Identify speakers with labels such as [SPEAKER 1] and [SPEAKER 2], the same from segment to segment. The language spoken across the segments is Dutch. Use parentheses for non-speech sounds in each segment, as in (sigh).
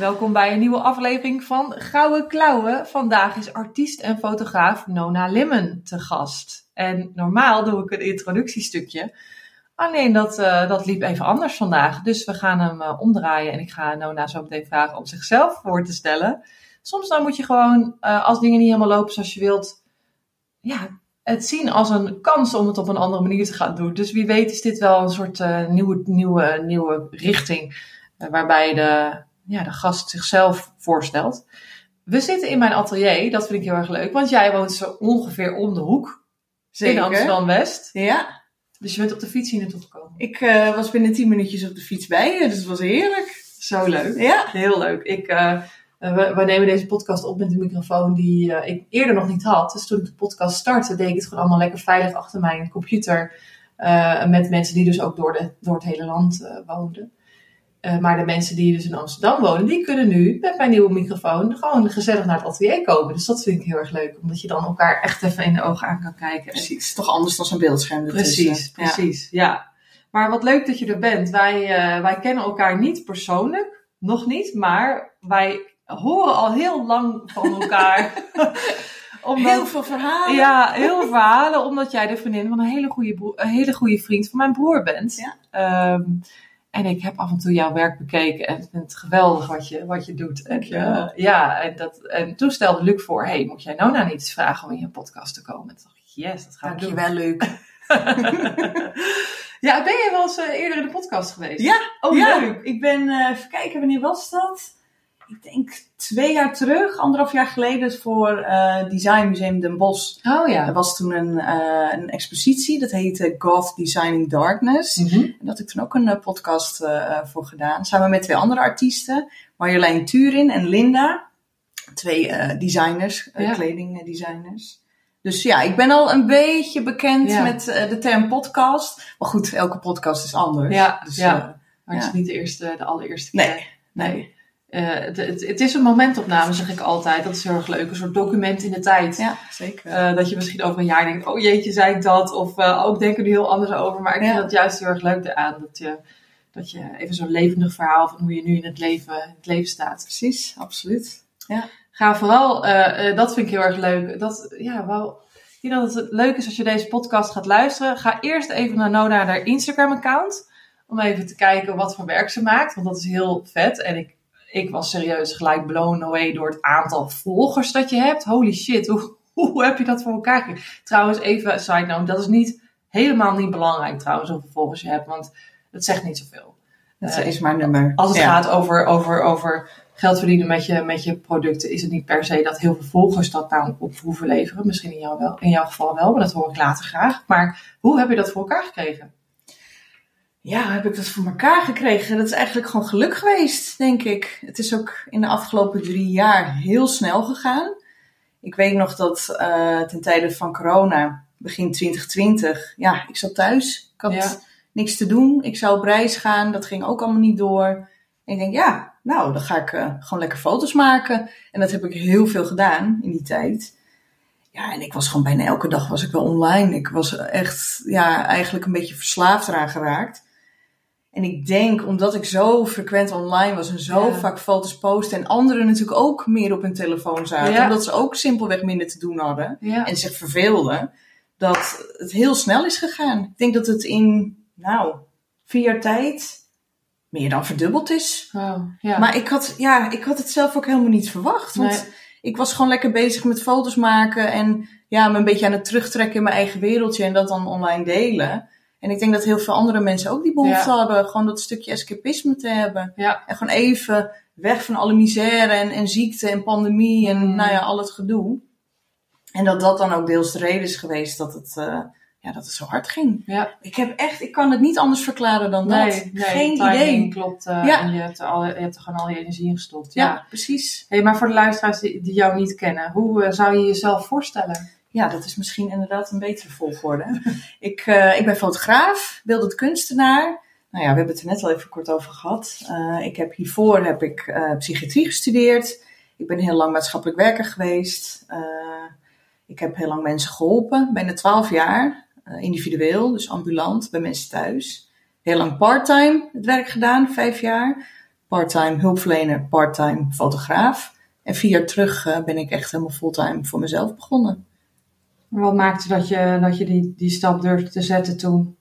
[SPEAKER 1] Welkom bij een nieuwe aflevering van Gouden Klauwen. Vandaag is artiest en fotograaf Nona Limmen te gast. En normaal doe ik een introductiestukje. Alleen dat, uh, dat liep even anders vandaag. Dus we gaan hem uh, omdraaien en ik ga Nona zo meteen vragen om zichzelf voor te stellen. Soms dan moet je gewoon, uh, als dingen niet helemaal lopen zoals je wilt, ja, het zien als een kans om het op een andere manier te gaan doen. Dus wie weet is dit wel een soort nieuwe, nieuwe, nieuwe richting waarbij de ja, de gast zichzelf voorstelt. We zitten in mijn atelier, dat vind ik heel erg leuk, want jij woont zo ongeveer om de hoek
[SPEAKER 2] Zeker.
[SPEAKER 1] in Amsterdam-West.
[SPEAKER 2] Ja.
[SPEAKER 1] Dus je bent op de fiets hier naartoe gekomen.
[SPEAKER 2] Ik uh, was binnen 10 minuutjes op de fiets bij je, dus het was heerlijk.
[SPEAKER 1] Zo leuk.
[SPEAKER 2] Ja.
[SPEAKER 1] Heel leuk. Ik, uh, we, we, nemen deze podcast op met een microfoon die uh, ik eerder nog niet had. Dus toen ik de podcast startte, deed ik het gewoon allemaal lekker veilig achter mijn computer. met mensen die dus ook door, de, door het hele land woonden. Uh, maar de mensen die dus in Amsterdam wonen, die kunnen nu met mijn nieuwe microfoon gewoon gezellig naar het atelier komen. Dus dat vind ik heel erg leuk, omdat je dan elkaar echt even in de ogen aan kan kijken.
[SPEAKER 2] Precies, het is toch anders dan zo'n beeldscherm.
[SPEAKER 1] Precies, precies, ja. ja. Maar wat leuk dat je er bent. Wij, uh, wij kennen elkaar niet persoonlijk, nog niet, maar wij horen al heel lang van elkaar. (laughs) (laughs)
[SPEAKER 2] omdat, heel veel verhalen.
[SPEAKER 1] Ja, heel veel verhalen, omdat jij de vriendin van een hele goede, een hele goede vriend van mijn broer bent.
[SPEAKER 2] Ja.
[SPEAKER 1] Um, en ik heb af en toe jouw werk bekeken en vind het geweldig wat je, wat je doet. En, uh, ja, en, dat, en toen stelde Luc voor, hey, moet jij Nona niet eens vragen om in je podcast te komen? En toen dacht ik, yes, dat ga ik doen.
[SPEAKER 2] Dankjewel, Luc. (laughs)
[SPEAKER 1] ja, ben je wel eens uh, eerder in de podcast geweest?
[SPEAKER 2] Ja,
[SPEAKER 1] oh,
[SPEAKER 2] ja.
[SPEAKER 1] leuk.
[SPEAKER 2] Ik ben, uh, even kijken, wanneer was dat? Ik denk twee jaar terug, anderhalf jaar geleden, voor uh, Design Museum Den Bosch.
[SPEAKER 1] Oh ja.
[SPEAKER 2] Er was toen een, uh, een expositie, dat heette Goth Designing Darkness.
[SPEAKER 1] Mm -hmm.
[SPEAKER 2] En daar had ik toen ook een uh, podcast voor gedaan, samen met twee andere artiesten. Marjolein Turin en Linda. Twee designers,
[SPEAKER 1] Ja.
[SPEAKER 2] kledingdesigners. Dus ja, ik ben al een beetje bekend
[SPEAKER 1] Ja.
[SPEAKER 2] met de term podcast. Maar goed, elke podcast is anders.
[SPEAKER 1] Ja,
[SPEAKER 2] dus,
[SPEAKER 1] ja.
[SPEAKER 2] eh,
[SPEAKER 1] Maar het is niet de, eerste, de allereerste keer.
[SPEAKER 2] nee, nee.
[SPEAKER 1] Eh, het, het, het is een momentopname, zeg ik altijd. Dat is heel erg leuk. Een soort document in de tijd.
[SPEAKER 2] Ja, zeker.
[SPEAKER 1] Eh, dat je misschien over een jaar denkt, oh jeetje, zei ik dat? Of uh, ook denken er heel anders over. Maar ik vind
[SPEAKER 2] Ja.
[SPEAKER 1] dat juist heel erg leuk eraan. Dat je, dat je even zo'n levendig verhaal van hoe je nu in het leven, het leven staat.
[SPEAKER 2] Precies, absoluut.
[SPEAKER 1] Ga vooral, eh, eh, dat vind ik heel erg leuk. Dat, ja, wel, ik denk dat het leuk is als je deze podcast gaat luisteren. Ga eerst even naar Nona, haar Instagram account. Om even te kijken wat voor werk ze maakt. Want dat is heel vet. En ik, ik was serieus gelijk blown away door het aantal volgers dat je hebt. Holy shit, hoe, (laughs) hoe heb je dat voor elkaar gekregen? Trouwens, even side note, dat is niet, helemaal niet belangrijk trouwens hoeveel volgers je hebt. Want het zegt niet zoveel.
[SPEAKER 2] Dat
[SPEAKER 1] Eh,
[SPEAKER 2] is maar nummer.
[SPEAKER 1] Als het
[SPEAKER 2] Ja.
[SPEAKER 1] gaat over, over, over geld verdienen met je, met je producten, is het niet per se dat heel veel volgers dat nou op hoeven leveren. Misschien in, jou wel, in jouw geval wel, maar dat hoor ik later graag. Maar hoe heb je dat voor elkaar gekregen?
[SPEAKER 2] Ja, heb ik dat voor elkaar gekregen? Dat is eigenlijk gewoon geluk geweest, denk ik. Het is ook in de afgelopen drie jaar heel snel gegaan. Ik weet nog dat eh, ten tijde van corona, begin 2020, ja, ik zat thuis. Ik had
[SPEAKER 1] Ja.
[SPEAKER 2] niks te doen. Ik zou op reis gaan. Dat ging ook allemaal niet door. En ik denk, ja, nou, dan ga ik eh, gewoon lekker foto's maken. En dat heb ik heel veel gedaan in die tijd. Ja, en ik was gewoon bijna elke dag was ik wel online. Ik was echt, ja, eigenlijk een beetje verslaafd eraan geraakt. En ik denk, omdat ik zo frequent online was en zo
[SPEAKER 1] Ja.
[SPEAKER 2] vaak foto's postte en anderen natuurlijk ook meer op hun telefoon zaten,
[SPEAKER 1] Ja.
[SPEAKER 2] omdat ze ook simpelweg minder te doen hadden
[SPEAKER 1] Ja.
[SPEAKER 2] en zich verveelden, dat het heel snel is gegaan. Ik denk dat het in, nou, vier jaar tijd meer dan verdubbeld is.
[SPEAKER 1] Ja.
[SPEAKER 2] Maar ik had, ja, ik had het zelf ook helemaal niet verwacht. Want
[SPEAKER 1] Nee.
[SPEAKER 2] ik was gewoon lekker bezig met foto's maken en ja, me een beetje aan het terugtrekken in mijn eigen wereldje en dat dan online delen. En ik denk dat heel veel andere mensen ook die behoefte
[SPEAKER 1] Ja.
[SPEAKER 2] hadden. Gewoon dat stukje escapisme te hebben.
[SPEAKER 1] Ja.
[SPEAKER 2] En gewoon even weg van alle misère en, en ziekte en pandemie en
[SPEAKER 1] Mm.
[SPEAKER 2] nou ja, al het gedoe. En dat dat dan ook deels de reden is geweest dat het, eh, ja, dat het zo hard ging.
[SPEAKER 1] Ja.
[SPEAKER 2] Ik heb echt, ik kan het niet anders verklaren dan dat.
[SPEAKER 1] Nee,
[SPEAKER 2] Geen idee.
[SPEAKER 1] klopt. eh,
[SPEAKER 2] Ja.
[SPEAKER 1] En je hebt, er al, je hebt er gewoon al je energie in gestopt.
[SPEAKER 2] Ja,
[SPEAKER 1] Ja.
[SPEAKER 2] precies.
[SPEAKER 1] Hey, maar voor de luisteraars die, die jou niet kennen, hoe eh, zou je jezelf voorstellen?
[SPEAKER 2] Ja, dat is misschien inderdaad een betere volgorde. (laughs) ik, eh, ik ben fotograaf, beeldend kunstenaar. Nou ja, we hebben het er net al even kort over gehad. Eh, ik heb hiervoor heb ik eh, psychiatrie gestudeerd. Ik ben heel lang maatschappelijk werker geweest. Ik heb heel lang mensen geholpen, bijna twaalf jaar. individueel, dus ambulant, bij mensen thuis. Heel lang parttime het werk gedaan, vijf jaar. Parttime hulpverlener, parttime fotograaf. En vier jaar terug ben ik echt helemaal fulltime voor mezelf begonnen.
[SPEAKER 1] Wat maakte dat je, dat je die, die stap durfde te zetten toen?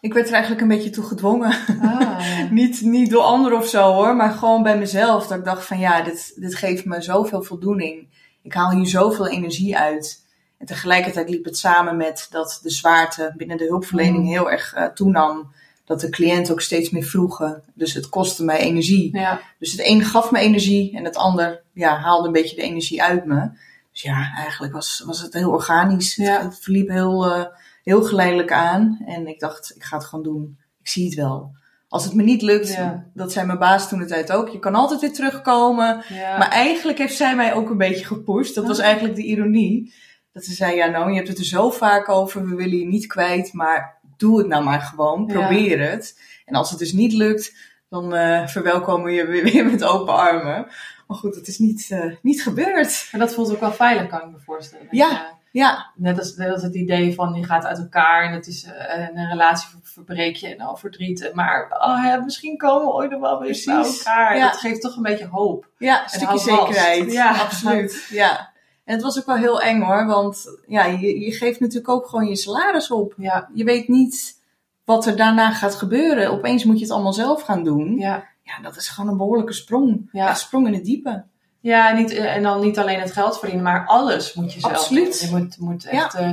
[SPEAKER 2] Ik werd er eigenlijk een beetje toe gedwongen.
[SPEAKER 1] Ah, (laughs)
[SPEAKER 2] niet, niet door anderen of zo hoor, maar gewoon bij mezelf. Dat ik dacht van ja, dit, dit geeft me zoveel voldoening. Ik haal hier zoveel energie uit. En tegelijkertijd liep het samen met dat de zwaarte binnen de hulpverlening
[SPEAKER 1] Mm.
[SPEAKER 2] heel erg eh, toenam. Dat de cliënten ook steeds meer vroegen. Dus het kostte mij energie.
[SPEAKER 1] ja.
[SPEAKER 2] Dus het een gaf me energie en het ander ja, haalde een beetje de energie uit me. Dus ja, eigenlijk was, was het heel organisch. Het-
[SPEAKER 1] Ja.
[SPEAKER 2] Het, verliep heel, eh, heel geleidelijk aan. En ik dacht, ik ga het gewoon doen. Ik zie het wel. Als het me niet lukt,
[SPEAKER 1] Ja.
[SPEAKER 2] dat zei mijn baas toen de tijd ook. Je kan altijd weer terugkomen.
[SPEAKER 1] ja.
[SPEAKER 2] Maar eigenlijk heeft zij mij ook een beetje gepusht. Dat was
[SPEAKER 1] Ah.
[SPEAKER 2] eigenlijk de ironie. Dat ze zei, ja nou, je hebt het er zo vaak over. We willen je niet kwijt, maar doe het nou maar gewoon.
[SPEAKER 1] Ja.
[SPEAKER 2] Probeer het. En als het dus niet lukt, dan eh, verwelkomen we je weer (laughs) met open armen. Maar goed, het is niet, eh, niet gebeurd.
[SPEAKER 1] En dat voelt ook wel veilig, kan ik me voorstellen.
[SPEAKER 2] Ja.
[SPEAKER 1] Ja.
[SPEAKER 2] Ja,
[SPEAKER 1] Net als, net als het idee van je gaat uit elkaar en het is eh, een relatie ver- verbreek je en al verdriet. Maar oh, misschien komen we ooit nog wel weer bij elkaar.
[SPEAKER 2] Ja.
[SPEAKER 1] Dat geeft toch een beetje hoop.
[SPEAKER 2] ja een stukje zekerheid.
[SPEAKER 1] Ja.
[SPEAKER 2] absoluut. Ja. En het was ook wel heel eng hoor, want ja, je, je geeft natuurlijk ook gewoon je salaris op.
[SPEAKER 1] Ja,
[SPEAKER 2] Je weet niet wat er daarna gaat gebeuren. Opeens moet je het allemaal zelf gaan doen.
[SPEAKER 1] ja.
[SPEAKER 2] Ja, dat is gewoon een behoorlijke sprong.
[SPEAKER 1] Ja.
[SPEAKER 2] Een sprong in het diepe.
[SPEAKER 1] ja niet, eh, en dan niet alleen het geld verdienen, maar alles moet je zelf
[SPEAKER 2] Absoluut.
[SPEAKER 1] Je moet, moet echt eh,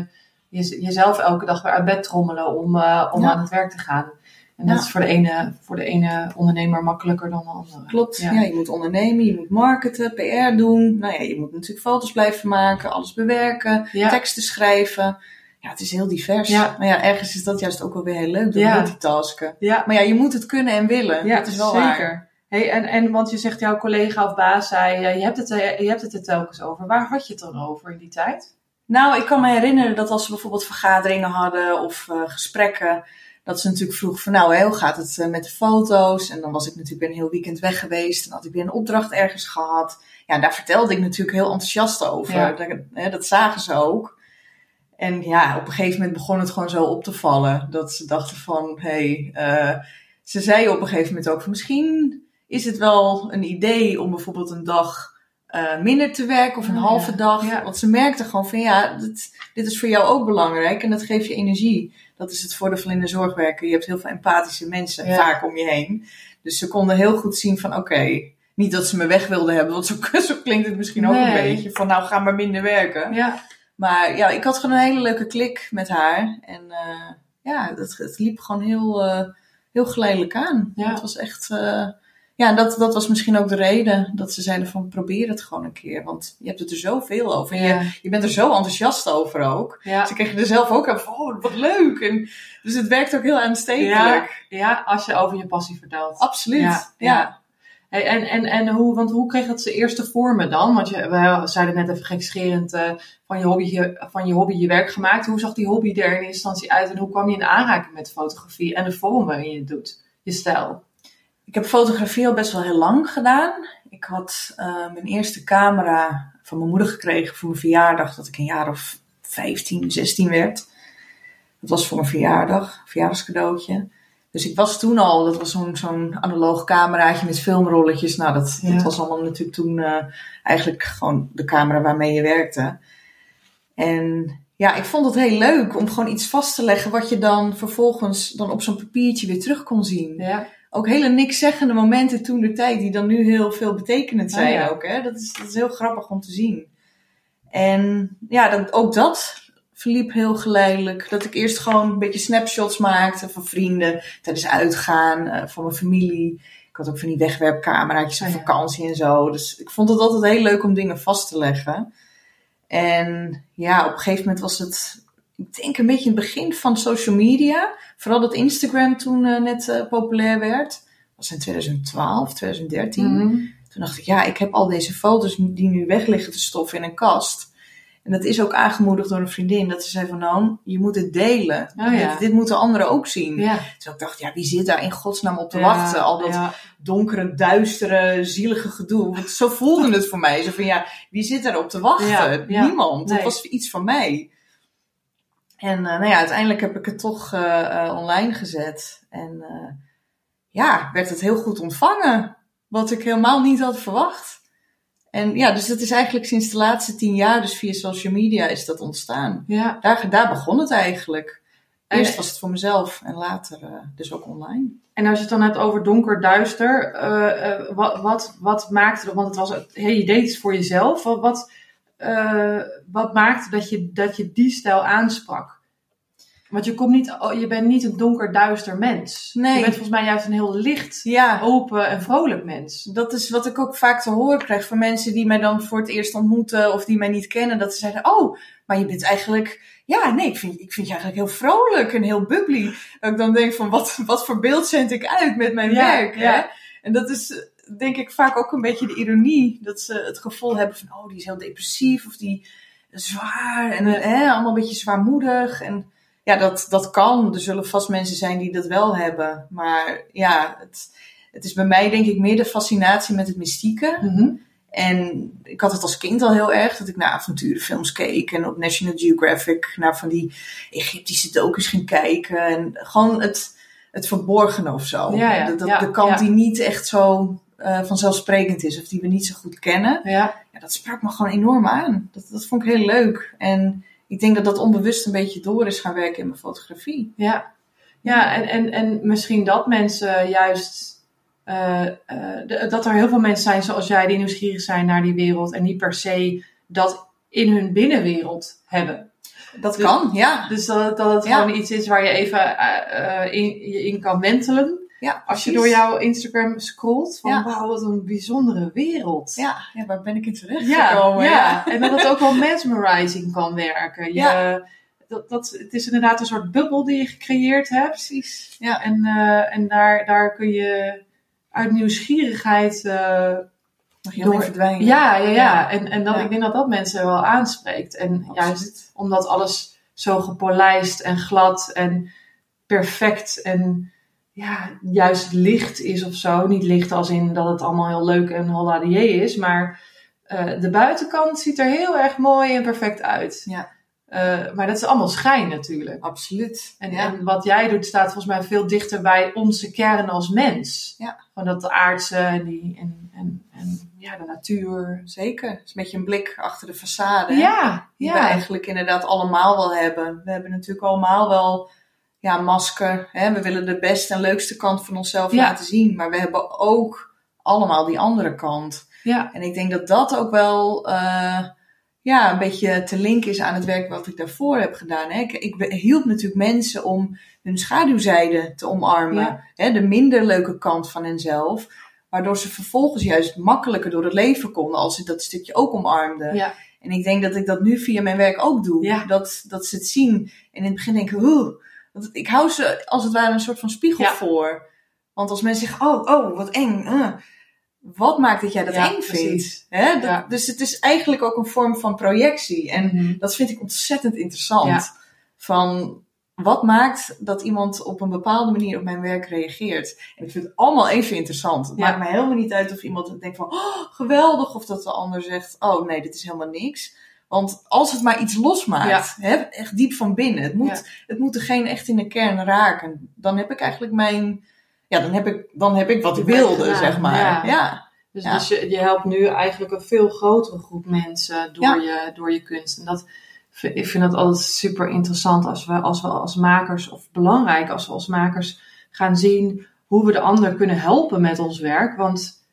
[SPEAKER 1] je, jezelf elke dag weer uit bed trommelen om, eh, om
[SPEAKER 2] Ja.
[SPEAKER 1] aan het werk te gaan. En dat
[SPEAKER 2] Ja.
[SPEAKER 1] is voor de, ene, voor de ene ondernemer makkelijker dan de andere.
[SPEAKER 2] Klopt.
[SPEAKER 1] Ja.
[SPEAKER 2] Je moet ondernemen, je moet marketen, PR doen. Nou ja, je moet natuurlijk foto's blijven maken, alles bewerken, teksten schrijven. Ja, het is heel divers.
[SPEAKER 1] Ja.
[SPEAKER 2] Maar ja, ergens is dat juist ook wel weer heel leuk, door
[SPEAKER 1] Ja.
[SPEAKER 2] multitasken.
[SPEAKER 1] Ja,
[SPEAKER 2] Maar ja, je moet het kunnen en willen.
[SPEAKER 1] Ja,
[SPEAKER 2] dat is wel
[SPEAKER 1] zeker.
[SPEAKER 2] waar.
[SPEAKER 1] Hey, en, en want je zegt jouw collega of baas zei, je, hebt het, eh, je hebt het er telkens over. Waar had je het dan over in die tijd?
[SPEAKER 2] Nou, ik kan me herinneren dat als we bijvoorbeeld vergaderingen hadden of eh, gesprekken, dat ze natuurlijk vroeg van nou, hoe gaat het eh, met de foto's? En dan was ik natuurlijk weer een heel weekend weg geweest en had ik weer een opdracht ergens gehad. Ja, daar vertelde ik natuurlijk heel enthousiast over.
[SPEAKER 1] Ja.
[SPEAKER 2] Dat, hè, dat zagen ze ook. En ja, op een gegeven moment begon het gewoon zo op te vallen. Dat ze dachten van, hé, hey, eh, ze zei op een gegeven moment ook van misschien is het wel een idee om bijvoorbeeld een dag eh, minder te werken of een
[SPEAKER 1] Oh,
[SPEAKER 2] halve
[SPEAKER 1] ja.
[SPEAKER 2] dag.
[SPEAKER 1] Ja.
[SPEAKER 2] Want ze merkte gewoon van ja, dit, dit is voor jou ook belangrijk en dat geeft je energie. Dat is het voordeel van in de zorg werken. Je hebt heel veel empathische mensen
[SPEAKER 1] Ja.
[SPEAKER 2] vaak om je heen. Dus ze konden heel goed zien van oké, niet dat ze me weg wilden hebben, want zo, (laughs) zo klinkt het misschien ook een beetje van nou ga maar minder werken.
[SPEAKER 1] Ja,
[SPEAKER 2] Maar ja, ik had gewoon een hele leuke klik met haar. En eh, ja, het, het liep gewoon heel, eh, heel geleidelijk aan.
[SPEAKER 1] Ja.
[SPEAKER 2] Het was echt... eh, ja, en dat, dat was misschien ook de reden dat ze zeiden van probeer het gewoon een keer. Want je hebt het er zoveel over. En
[SPEAKER 1] Ja.
[SPEAKER 2] je, je bent er zo enthousiast over ook.
[SPEAKER 1] ja.
[SPEAKER 2] Ze kregen er zelf ook aan van, oh, wat leuk. En, dus het werkt ook heel aanstekelijk.
[SPEAKER 1] ja, als je over je passie vertelt.
[SPEAKER 2] Absoluut.
[SPEAKER 1] Ja. En en, en hoe, want hoe kreeg dat zijn eerste vormen dan? Want je, we zeiden net even gekscherend eh, van, je hobby, je- van je hobby je werk gemaakt. Hoe zag die hobby er in instantie uit? En hoe kwam je in aanraking met fotografie en de vorm waarin je het doet? Je stijl.
[SPEAKER 2] Ik heb fotografie al best wel heel lang gedaan. Ik had eh, mijn eerste camera van mijn moeder gekregen voor mijn verjaardag, dat ik een jaar of 15, 16 werd. Dat was voor mijn verjaardag, verjaardagscadeautje. Dus ik was toen al, dat was zo'n zo'n analoog cameraatje met filmrolletjes. Nou, dat,
[SPEAKER 1] Ja.
[SPEAKER 2] dat was allemaal natuurlijk toen eh, eigenlijk gewoon de camera waarmee je werkte. En ja, ik vond het heel leuk om gewoon iets vast te leggen wat je dan vervolgens dan op zo'n papiertje weer terug kon zien
[SPEAKER 1] Ja,
[SPEAKER 2] ook hele niks zeggende momenten toen de tijd, die dan nu heel veel betekenend
[SPEAKER 1] Oh,
[SPEAKER 2] zijn
[SPEAKER 1] ja.
[SPEAKER 2] ook. Hè? Dat, is, dat is heel grappig om te zien. En ja, dan, ook dat verliep heel geleidelijk. Dat ik eerst gewoon een beetje snapshots maakte van vrienden tijdens uitgaan, eh, van mijn familie. Ik had ook van die wegwerpcameraatjes op
[SPEAKER 1] Oh,
[SPEAKER 2] vakantie en zo. Dus ik vond het altijd heel leuk om dingen vast te leggen. En ja, op een gegeven moment was het ik denk een beetje in het begin van social media. Vooral dat Instagram toen eh, net eh, populair werd. Dat was in 2012, 2013.
[SPEAKER 1] Mhm.
[SPEAKER 2] Toen dacht ik, ja, ik heb al deze foto's die nu weg liggen te stoffen in een kast. En dat is ook aangemoedigd door een vriendin. Dat ze zei van, nou, je moet het delen.
[SPEAKER 1] Oh, ja.
[SPEAKER 2] dit, dit moeten anderen ook zien.
[SPEAKER 1] Ja.
[SPEAKER 2] Dus ik dacht, ja, wie zit daar in godsnaam op te
[SPEAKER 1] Ja,
[SPEAKER 2] wachten? Al dat donkere, duistere, zielige gedoe. Want zo voelde het voor mij. Zo van, ja, wie zit daarop te wachten? Niemand.
[SPEAKER 1] Nee.
[SPEAKER 2] Het was iets van mij. En eh, nou ja, uiteindelijk heb ik het toch eh, eh, online gezet. En ja, werd het heel goed ontvangen. Wat ik helemaal niet had verwacht. En ja, dus dat is eigenlijk sinds de laatste tien jaar, dus via social media, is dat ontstaan.
[SPEAKER 1] ja.
[SPEAKER 2] Daar, daar begon het eigenlijk.
[SPEAKER 1] En-
[SPEAKER 2] Eerst was het voor mezelf en later eh, dus ook online.
[SPEAKER 1] En als je het dan hebt over donker, duister, eh, eh, wat, wat, wat maakte, want het was, hey, je deed het voor jezelf, wat, wat, wat maakte dat je, dat je die stijl aansprak? Want je, komt niet, oh, je bent niet een donker, duister mens.
[SPEAKER 2] Nee.
[SPEAKER 1] Je bent volgens mij juist een heel licht,
[SPEAKER 2] Ja,
[SPEAKER 1] open en vrolijk mens.
[SPEAKER 2] dat is wat ik ook vaak te horen krijg van mensen die mij dan voor het eerst ontmoeten of die mij niet kennen. Dat ze zeggen, oh, maar je bent eigenlijk, ja, nee, ik vind, ik vind je eigenlijk heel vrolijk en heel bubbly. Dat ik dan denk van, wat, wat voor beeld zend ik uit met mijn
[SPEAKER 1] Ja,
[SPEAKER 2] werk?
[SPEAKER 1] ja.
[SPEAKER 2] Hè? En dat is denk ik vaak ook een beetje de ironie. Dat ze het gevoel hebben van, oh, die is heel depressief of die zwaar en hè, allemaal een beetje zwaarmoedig. En ja, dat, dat kan. Er zullen vast mensen zijn die dat wel hebben. Maar ja, het, het is bij mij denk ik meer de fascinatie met het mystieke.
[SPEAKER 1] Mhm.
[SPEAKER 2] En ik had het als kind al heel erg dat ik naar avonturenfilms keek en op National Geographic naar van die Egyptische docus ging kijken. En gewoon het, het verborgene of zo.
[SPEAKER 1] Ja, ja,
[SPEAKER 2] de, de,
[SPEAKER 1] ja,
[SPEAKER 2] de kant die niet echt zo eh, vanzelfsprekend is of die we niet zo goed kennen.
[SPEAKER 1] Ja,
[SPEAKER 2] Ja, dat sprak me gewoon enorm aan. Dat, dat vond ik heel leuk. En ik denk dat dat onbewust een beetje door is gaan werken in mijn fotografie.
[SPEAKER 1] ja. Ja, en, en, en misschien dat mensen juist. eh, eh, dat er heel veel mensen zijn zoals jij die nieuwsgierig zijn naar die wereld en niet per se dat in hun binnenwereld hebben.
[SPEAKER 2] Dat
[SPEAKER 1] Dus-
[SPEAKER 2] kan, ja.
[SPEAKER 1] Dus dat, dat het
[SPEAKER 2] Ja.
[SPEAKER 1] gewoon iets is waar je even eh, in, je in kan wentelen.
[SPEAKER 2] Ja
[SPEAKER 1] Als je door jouw Instagram scrolt, van
[SPEAKER 2] Ja.
[SPEAKER 1] wauw, wat een bijzondere wereld.
[SPEAKER 2] Ja, ja, waar ben ik in terecht
[SPEAKER 1] ja,
[SPEAKER 2] gekomen?
[SPEAKER 1] ja. en dat het ook wel mesmerizing kan werken. Je,
[SPEAKER 2] Ja.
[SPEAKER 1] dat, dat, het is inderdaad een soort bubbel die je gecreëerd hebt.
[SPEAKER 2] precies. Ja.
[SPEAKER 1] En, eh, en daar, daar kun je uit nieuwsgierigheid...
[SPEAKER 2] alleen
[SPEAKER 1] Door-
[SPEAKER 2] verdwijnen.
[SPEAKER 1] ja, ja, ja.
[SPEAKER 2] Ja.
[SPEAKER 1] En, en dat,
[SPEAKER 2] Ja.
[SPEAKER 1] ik denk dat dat mensen wel aanspreekt. En
[SPEAKER 2] Absoluut.
[SPEAKER 1] juist omdat alles zo gepolijst en glad en perfect en ja, juist licht is of zo. Niet licht als in dat het allemaal heel leuk en holladier is, maar eh, de buitenkant ziet er heel erg mooi en perfect uit.
[SPEAKER 2] Ja.
[SPEAKER 1] Eh, maar dat is allemaal schijn natuurlijk.
[SPEAKER 2] Absoluut.
[SPEAKER 1] En,
[SPEAKER 2] ja.
[SPEAKER 1] en wat jij doet staat volgens mij veel dichter bij onze kern als mens.
[SPEAKER 2] Ja.
[SPEAKER 1] Van dat aardse en, die, en, en, en ja, de natuur.
[SPEAKER 2] Zeker. Het is een beetje een blik achter de façade. hè,
[SPEAKER 1] Ja,
[SPEAKER 2] Die we eigenlijk inderdaad allemaal wel hebben. We hebben natuurlijk allemaal wel ja, masker. Hè? We willen de beste en leukste kant van onszelf
[SPEAKER 1] Ja.
[SPEAKER 2] laten zien. Maar we hebben ook allemaal die andere kant.
[SPEAKER 1] Ja,
[SPEAKER 2] En ik denk dat dat ook wel eh, ja, een beetje te linken is aan het werk wat ik daarvoor heb gedaan. Hè. Ik, ik hielp natuurlijk mensen om hun schaduwzijde te omarmen.
[SPEAKER 1] Ja.
[SPEAKER 2] Hè, de minder leuke kant van henzelf. Waardoor ze vervolgens juist makkelijker door het leven konden als ze dat stukje ook omarmden.
[SPEAKER 1] ja,
[SPEAKER 2] En ik denk dat ik dat nu via mijn werk ook doe.
[SPEAKER 1] Ja.
[SPEAKER 2] Dat, dat ze het zien. En in het begin denken, "Oeh." Want ik hou ze als het ware een soort van spiegel
[SPEAKER 1] Ja.
[SPEAKER 2] voor. Want als mensen zeggen, oh, oh, wat eng. eh. Wat maakt dat jij dat
[SPEAKER 1] Ja,
[SPEAKER 2] eng vindt? Hè?
[SPEAKER 1] Ja.
[SPEAKER 2] Dus het is eigenlijk ook een vorm van projectie. En
[SPEAKER 1] Mhm.
[SPEAKER 2] dat vind ik ontzettend interessant. Van wat maakt dat iemand op een bepaalde manier op mijn werk reageert? En ik vind het allemaal even interessant. Het maakt me helemaal niet uit of iemand denkt van oh, geweldig, of dat de ander zegt: oh nee, dit is helemaal niks. Want als het maar iets losmaakt, hè, echt diep van binnen, het moet,
[SPEAKER 1] Ja.
[SPEAKER 2] het moet degene echt in de kern raken. Dan heb ik eigenlijk mijn, ja, dan heb ik, dan heb ik wat ik wilde, zeg maar.
[SPEAKER 1] ja. Dus, dus je, je helpt nu eigenlijk een veel grotere groep mensen door, je, door je kunst. En dat, ik vind dat altijd super interessant als we, als we als makers, of belangrijk als we als makers gaan zien hoe we de ander kunnen helpen met ons werk. Want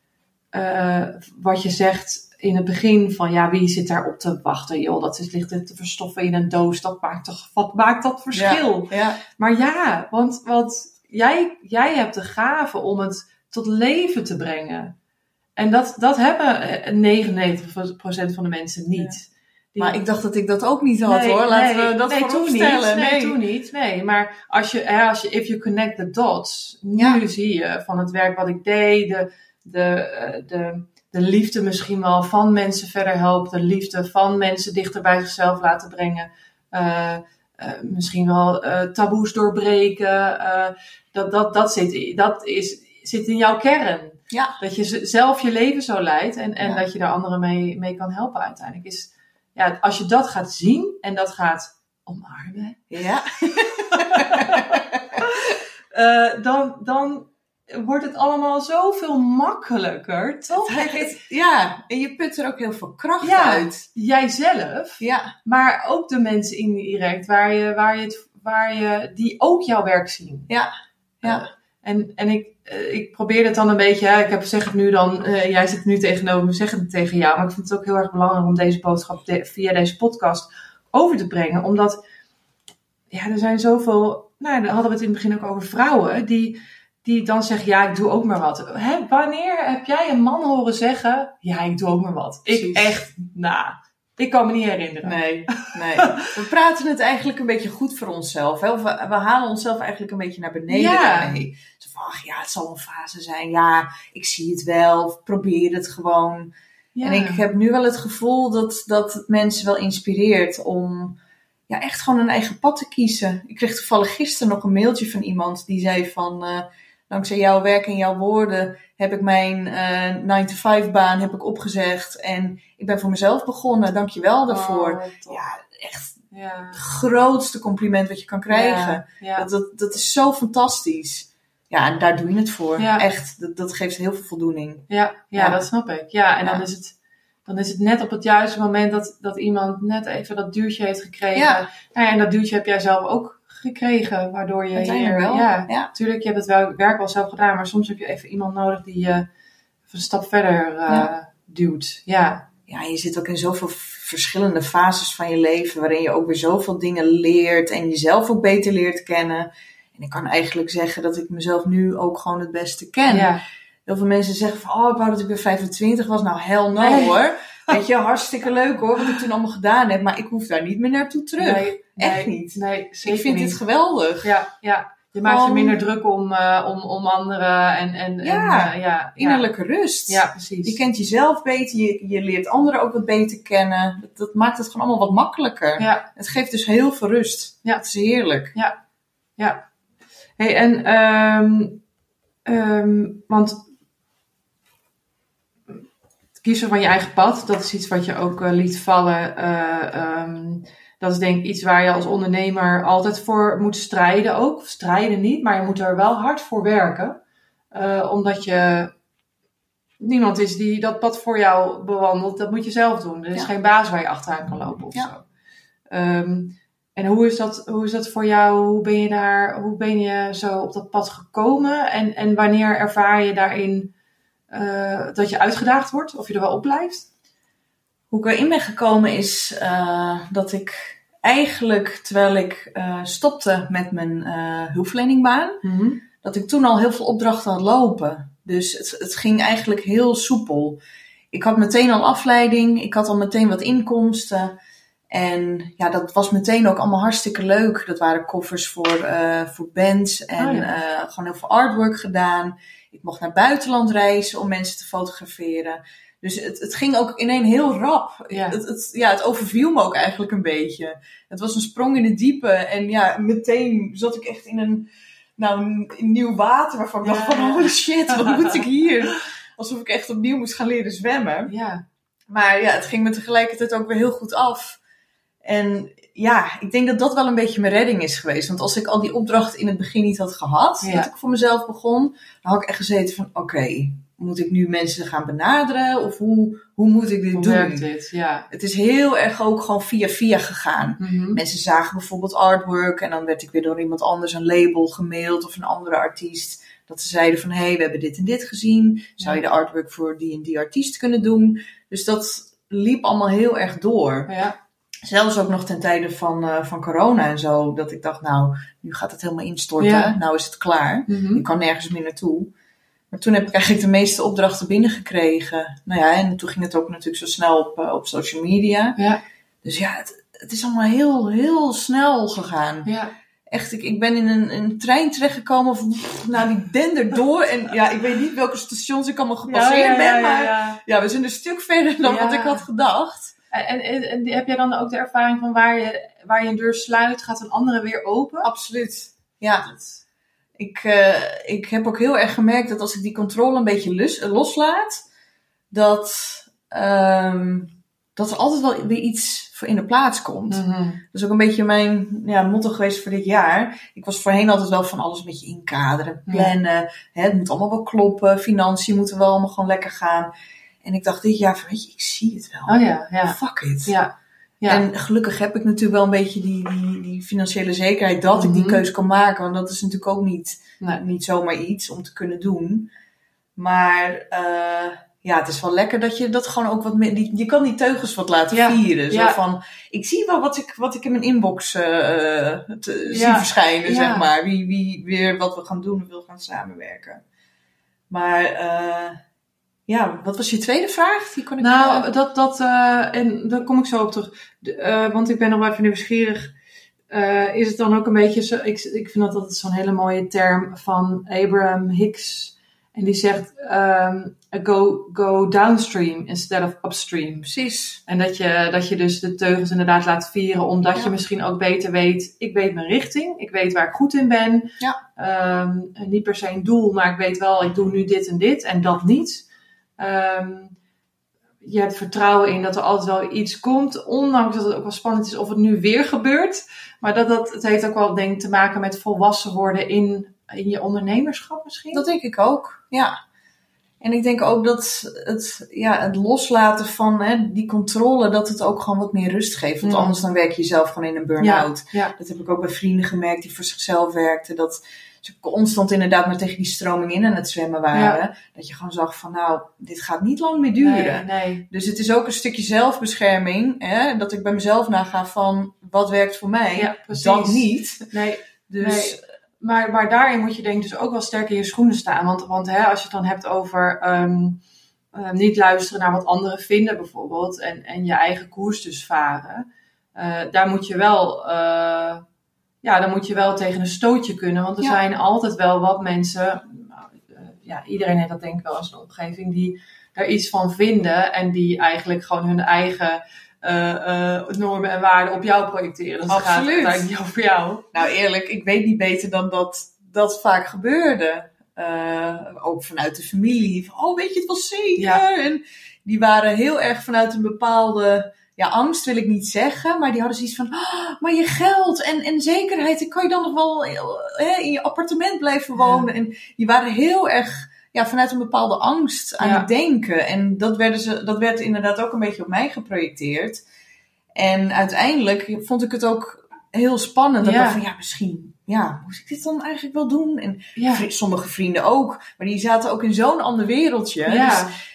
[SPEAKER 1] eh, wat je zegt in het begin van ja, wie zit daarop te wachten? Joh, dat is, ligt te verstoffen in een doos. Dat maakt toch, wat maakt dat verschil?
[SPEAKER 2] Ja.
[SPEAKER 1] Maar ja, want, want jij, jij hebt de gave om het tot leven te brengen. En dat, dat hebben eh, 99% van de mensen niet. die-
[SPEAKER 2] Maar ik dacht dat ik dat ook niet had
[SPEAKER 1] Nee,
[SPEAKER 2] hoor. Laten
[SPEAKER 1] nee,
[SPEAKER 2] we dat
[SPEAKER 1] nee, toen
[SPEAKER 2] vooropstellen.
[SPEAKER 1] Niet, nee, toen niet. Nee, maar als je, hè, als je, if you connect the dots, nu zie je van het werk wat ik deed, de, de, eh, de, de liefde misschien wel van mensen verder helpt, de liefde van mensen dichter bij zichzelf laten brengen, eh, eh, misschien wel eh, taboes doorbreken. dat, dat, dat, zit, dat is, zit in jouw kern.
[SPEAKER 2] Ja.
[SPEAKER 1] Dat je zelf je leven zo leidt en, en
[SPEAKER 2] Ja.
[SPEAKER 1] dat je daar anderen mee, mee kan helpen uiteindelijk. Is, ja, als je dat gaat zien en dat gaat omarmen,
[SPEAKER 2] Ja. (laughs)
[SPEAKER 1] dan, dan wordt het allemaal zoveel makkelijker, toch?
[SPEAKER 2] Het- het- ja, en je put er ook heel veel kracht
[SPEAKER 1] Ja.
[SPEAKER 2] uit.
[SPEAKER 1] Jijzelf,
[SPEAKER 2] Ja,
[SPEAKER 1] maar ook de mensen indirect waar je, waar je het, waar je, die ook jouw werk zien.
[SPEAKER 2] Ja. Ja.
[SPEAKER 1] En en ik, eh, ik probeer het dan een beetje, ik heb, zeg het nu dan, eh, jij zit nu tegenover me, zeg het tegen jou. Maar ik vind het ook heel erg belangrijk om deze boodschap de- via deze podcast over te brengen. Omdat, ja, er zijn zoveel, nou, dan hadden we het in het begin ook over vrouwen, die, die dan zeggen, ja, ik doe ook maar wat. Hè, wanneer heb jij een man horen zeggen, ja, ik doe ook maar wat? Ik echt, nou, ik kan me niet herinneren.
[SPEAKER 2] nee, nee. (laughs) We praten het eigenlijk een beetje goed voor onszelf. Hè? We, we halen onszelf eigenlijk een beetje naar beneden
[SPEAKER 1] Ja.
[SPEAKER 2] daarmee. Zo van, ach ja, het zal een fase zijn. Ja, ik zie het wel. Probeer het gewoon.
[SPEAKER 1] Ja.
[SPEAKER 2] En ik heb nu wel het gevoel dat, dat het mensen wel inspireert om ja, echt gewoon een eigen pad te kiezen. Ik kreeg toevallig gisteren nog een mailtje van iemand die zei van... eh, dankzij jouw werk en jouw woorden heb ik mijn eh 9-to-5 baan heb ik opgezegd. En ik ben voor mezelf begonnen. Dank je wel daarvoor.
[SPEAKER 1] Oh.
[SPEAKER 2] Ja, echt
[SPEAKER 1] ja.
[SPEAKER 2] het grootste compliment wat je kan krijgen.
[SPEAKER 1] Ja.
[SPEAKER 2] Dat, dat, dat is zo fantastisch. Ja, en daar doe je het voor.
[SPEAKER 1] Ja.
[SPEAKER 2] Echt, dat, dat geeft heel veel voldoening.
[SPEAKER 1] Ja, ja,
[SPEAKER 2] Ja.
[SPEAKER 1] dat snap ik. Ja, en dan, is het, dan is het net op het juiste moment dat, dat iemand net even dat duwtje heeft gekregen. Nou ja, en dat duwtje heb jij zelf ook gekregen, waardoor je hier...
[SPEAKER 2] wel.
[SPEAKER 1] Ja,
[SPEAKER 2] Ja.
[SPEAKER 1] natuurlijk, je hebt het wel, werk wel zelf gedaan, maar soms heb je even iemand nodig die je een stap verder eh, duwt. Ja,
[SPEAKER 2] ja, je zit ook in zoveel verschillende fases van je leven, waarin je ook weer zoveel dingen leert en jezelf ook beter leert kennen. En ik kan eigenlijk zeggen dat ik mezelf nu ook gewoon het beste ken.
[SPEAKER 1] ja.
[SPEAKER 2] Heel veel mensen zeggen van, oh, ik wou dat ik weer 25 was. Nou, hell no
[SPEAKER 1] Nee.
[SPEAKER 2] hoor. Weet je, hartstikke leuk hoor, wat ik toen allemaal gedaan heb. Maar ik hoef daar niet meer naartoe terug.
[SPEAKER 1] Nee,
[SPEAKER 2] Echt
[SPEAKER 1] nee,
[SPEAKER 2] niet.
[SPEAKER 1] Nee, zeker
[SPEAKER 2] ik vind
[SPEAKER 1] niet.
[SPEAKER 2] dit geweldig.
[SPEAKER 1] Ja, ja. Je maakt je minder druk om, eh, om, om anderen en... en
[SPEAKER 2] Ja,
[SPEAKER 1] en, eh, ja,
[SPEAKER 2] Innerlijke rust.
[SPEAKER 1] Ja, precies.
[SPEAKER 2] Je kent jezelf beter, je, je leert anderen ook wat beter kennen. Dat, dat maakt het gewoon allemaal wat makkelijker.
[SPEAKER 1] Ja.
[SPEAKER 2] Het geeft dus heel veel rust.
[SPEAKER 1] Ja.
[SPEAKER 2] Het is heerlijk.
[SPEAKER 1] Ja. Hey, en, ehm, ehm, want kiezen van je eigen pad, dat is iets wat je ook eh, liet vallen. eh, ehm, dat is denk ik iets waar je als ondernemer altijd voor moet strijden ook. Strijden niet, maar je moet er wel hard voor werken. Eh, omdat je niemand is die dat pad voor jou bewandelt. Dat moet je zelf doen. Er is
[SPEAKER 2] Ja.
[SPEAKER 1] geen baas waar je achteraan kan lopen of
[SPEAKER 2] Ja.
[SPEAKER 1] zo. Ehm, en hoe is, dat, hoe is dat voor jou? Hoe ben je daar, hoe ben je zo op dat pad gekomen? En, en wanneer ervaar je daarin eh, dat je uitgedaagd wordt? Of je er wel op blijft?
[SPEAKER 2] Hoe ik erin ben gekomen is eh, dat ik eigenlijk, terwijl ik eh, stopte met mijn hulpverleningbaan, dat ik toen al heel veel opdrachten had lopen. Dus het, het ging eigenlijk heel soepel. Ik had meteen al afleiding, ik had al meteen wat inkomsten. En ja, dat was meteen ook allemaal hartstikke leuk. Dat waren koffers voor, voor bands en
[SPEAKER 1] Oh ja.
[SPEAKER 2] eh, gewoon heel veel artwork gedaan. Ik mocht naar buitenland reizen om mensen te fotograferen. Dus het, het ging ook ineen heel rap.
[SPEAKER 1] Ja.
[SPEAKER 2] Het, het, ja, het overviel me ook eigenlijk een beetje. Het was een sprong in het diepe. En ja, meteen zat ik echt in een, nou, een nieuw water waarvan ik
[SPEAKER 1] Ja.
[SPEAKER 2] dacht van holy shit, wat moet ik hier? (laughs) Alsof ik echt opnieuw moest gaan leren zwemmen.
[SPEAKER 1] Ja,
[SPEAKER 2] Maar ja, het ging me tegelijkertijd ook weer heel goed af. En ja, ik denk dat dat wel een beetje mijn redding is geweest. Want als ik al die opdrachten in het begin niet had gehad,
[SPEAKER 1] Ja.
[SPEAKER 2] dat ik voor mezelf begon, dan had ik echt gezeten van oké, moet ik nu mensen gaan benaderen? Of hoe, hoe moet ik dit
[SPEAKER 1] hoe
[SPEAKER 2] doen?
[SPEAKER 1] werkt dit? Ja.
[SPEAKER 2] Het is heel erg ook gewoon via via gegaan.
[SPEAKER 1] Mhm.
[SPEAKER 2] Mensen zagen bijvoorbeeld artwork en dan werd ik weer door iemand anders een label gemaild of een andere artiest. Dat ze zeiden van, hé, hey, we hebben dit en dit gezien. Zou je de artwork voor die en die artiest kunnen doen? Dus dat liep allemaal heel erg door.
[SPEAKER 1] Ja,
[SPEAKER 2] Zelfs ook nog ten tijde van, eh, van corona en zo. Dat ik dacht, nou, nu gaat het helemaal instorten.
[SPEAKER 1] Ja.
[SPEAKER 2] Nou is het klaar.
[SPEAKER 1] Mhm.
[SPEAKER 2] Ik kan nergens meer naartoe. Maar toen heb ik eigenlijk de meeste opdrachten binnengekregen. Nou ja, en toen ging het ook natuurlijk zo snel op, eh, op social media.
[SPEAKER 1] Ja.
[SPEAKER 2] Dus ja, het, het is allemaal heel, heel snel gegaan.
[SPEAKER 1] Ja.
[SPEAKER 2] Echt, ik, ik ben in een, een trein terechtgekomen, of nou, die dender door. En ja, ik weet niet welke stations ik allemaal gepasseerd ben, maar ja, we zijn een stuk verder dan wat ik had gedacht.
[SPEAKER 1] En, en, en heb jij dan ook de ervaring van waar je, waar je een deur sluit, gaat een andere weer open?
[SPEAKER 2] Absoluut. Ja, ik, eh, ik heb ook heel erg gemerkt dat als ik die controle een beetje lus- loslaat, dat, ehm, dat er altijd wel weer iets voor in de plaats komt.
[SPEAKER 1] Mhm.
[SPEAKER 2] Dat is ook een beetje mijn ja, motto geweest voor dit jaar. Ik was voorheen altijd wel van alles een beetje inkaderen, plannen. Hè, het moet allemaal wel kloppen. Financiën moeten wel allemaal gewoon lekker gaan. En ik dacht dit jaar van, weet je, ik zie het wel.
[SPEAKER 1] Oh ja, ja.
[SPEAKER 2] Fuck it.
[SPEAKER 1] Ja. ja.
[SPEAKER 2] En gelukkig heb ik natuurlijk wel een beetje die, die, die financiële zekerheid dat ik die
[SPEAKER 1] Mhm.
[SPEAKER 2] keuze kan maken. Want dat is natuurlijk ook niet,
[SPEAKER 1] Nee.
[SPEAKER 2] niet zomaar iets om te kunnen doen. Maar eh, ja, het is wel lekker dat je dat gewoon ook wat meer. die- Je kan die teugels wat laten
[SPEAKER 1] Ja.
[SPEAKER 2] vieren. Zo
[SPEAKER 1] Ja.
[SPEAKER 2] van, ik zie wel wat ik, wat ik in mijn inbox eh, te, zie verschijnen, zeg maar. Wie, wie weer wat we gaan doen of wil gaan samenwerken. Maar eh, ja, wat was je tweede vraag? Die kon ik
[SPEAKER 1] Nou,
[SPEAKER 2] eh,
[SPEAKER 1] dat, dat, eh, en daar kom ik zo op terug. De, eh, want ik ben nog wel even nieuwsgierig. Is het dan ook een beetje zo, ik, ik vind dat altijd zo'n hele mooie term van Abraham Hicks. En die zegt, ehm, go, go downstream instead of upstream.
[SPEAKER 2] precies.
[SPEAKER 1] En dat je, dat je dus de teugels inderdaad laat vieren, omdat
[SPEAKER 2] Ja.
[SPEAKER 1] je misschien ook beter weet, ik weet mijn richting, ik weet waar ik goed in ben.
[SPEAKER 2] Ja.
[SPEAKER 1] Ehm, niet per se een doel, maar ik weet wel, ik doe nu dit en dit en dat niet. Ehm, je hebt vertrouwen in dat er altijd wel iets komt, ondanks dat het ook wel spannend is of het nu weer gebeurt. Maar dat, dat, het heeft ook wel denk ik te maken met volwassen worden in, in je ondernemerschap misschien.
[SPEAKER 2] Dat denk ik ook, ja. En ik denk ook dat het, ja, het loslaten van hè, die controle, dat het ook gewoon wat meer rust geeft. Want
[SPEAKER 1] Ja.
[SPEAKER 2] anders dan werk je zelf gewoon in een burn-out.
[SPEAKER 1] ja.
[SPEAKER 2] Dat heb ik ook bij vrienden gemerkt die voor zichzelf werkten. Dat ze constant inderdaad maar tegen die stroming in aan het zwemmen waren. Dat je gewoon zag van nou, dit gaat niet lang meer duren.
[SPEAKER 1] Nee, nee.
[SPEAKER 2] Dus het is ook een stukje zelfbescherming. Hè, dat ik bij mezelf naga van wat werkt voor mij.
[SPEAKER 1] Ja, precies.
[SPEAKER 2] dat niet.
[SPEAKER 1] Nee,
[SPEAKER 2] Dus
[SPEAKER 1] Nee. Maar, maar daarin moet je denk ik dus ook wel sterk in je schoenen staan. Want, want hè, als je het dan hebt over ehm, eh, niet luisteren naar wat anderen vinden bijvoorbeeld. En, en je eigen koers dus varen. eh, daar moet je wel... eh, ja, dan moet je wel tegen een stootje kunnen. Want er
[SPEAKER 2] Ja.
[SPEAKER 1] zijn altijd wel wat mensen... eh, ja, iedereen heeft dat denk ik wel in zijn omgeving. Die daar iets van vinden. En die eigenlijk gewoon hun eigen... eh, eh, normen en waarden op jou projecteren. Dus gaat
[SPEAKER 2] Absoluut.
[SPEAKER 1] uiteindelijk niet over jou.
[SPEAKER 2] Nou, eerlijk, ik weet niet beter dan dat dat vaak gebeurde. Ook vanuit de familie. Van, oh, weet je het wel zeker?
[SPEAKER 1] Ja.
[SPEAKER 2] En die waren heel erg vanuit een bepaalde ja, angst, wil ik niet zeggen. Maar die hadden zoiets van, "Ah, maar je geld en, en zekerheid, kan je dan nog wel eh, hè, in je appartement blijven wonen. En die waren heel erg ja, vanuit een bepaalde angst aan
[SPEAKER 1] Ja.
[SPEAKER 2] het denken. En dat, werden ze, dat werd inderdaad ook een beetje op mij geprojecteerd. En uiteindelijk vond ik het ook heel spannend. Dat
[SPEAKER 1] Ja.
[SPEAKER 2] ik dacht van, ja, misschien, ja, moest ik dit dan eigenlijk wel doen? En
[SPEAKER 1] Ja.
[SPEAKER 2] sommige vrienden ook. Maar die zaten ook in zo'n ander wereldje.
[SPEAKER 1] Ja.
[SPEAKER 2] Dus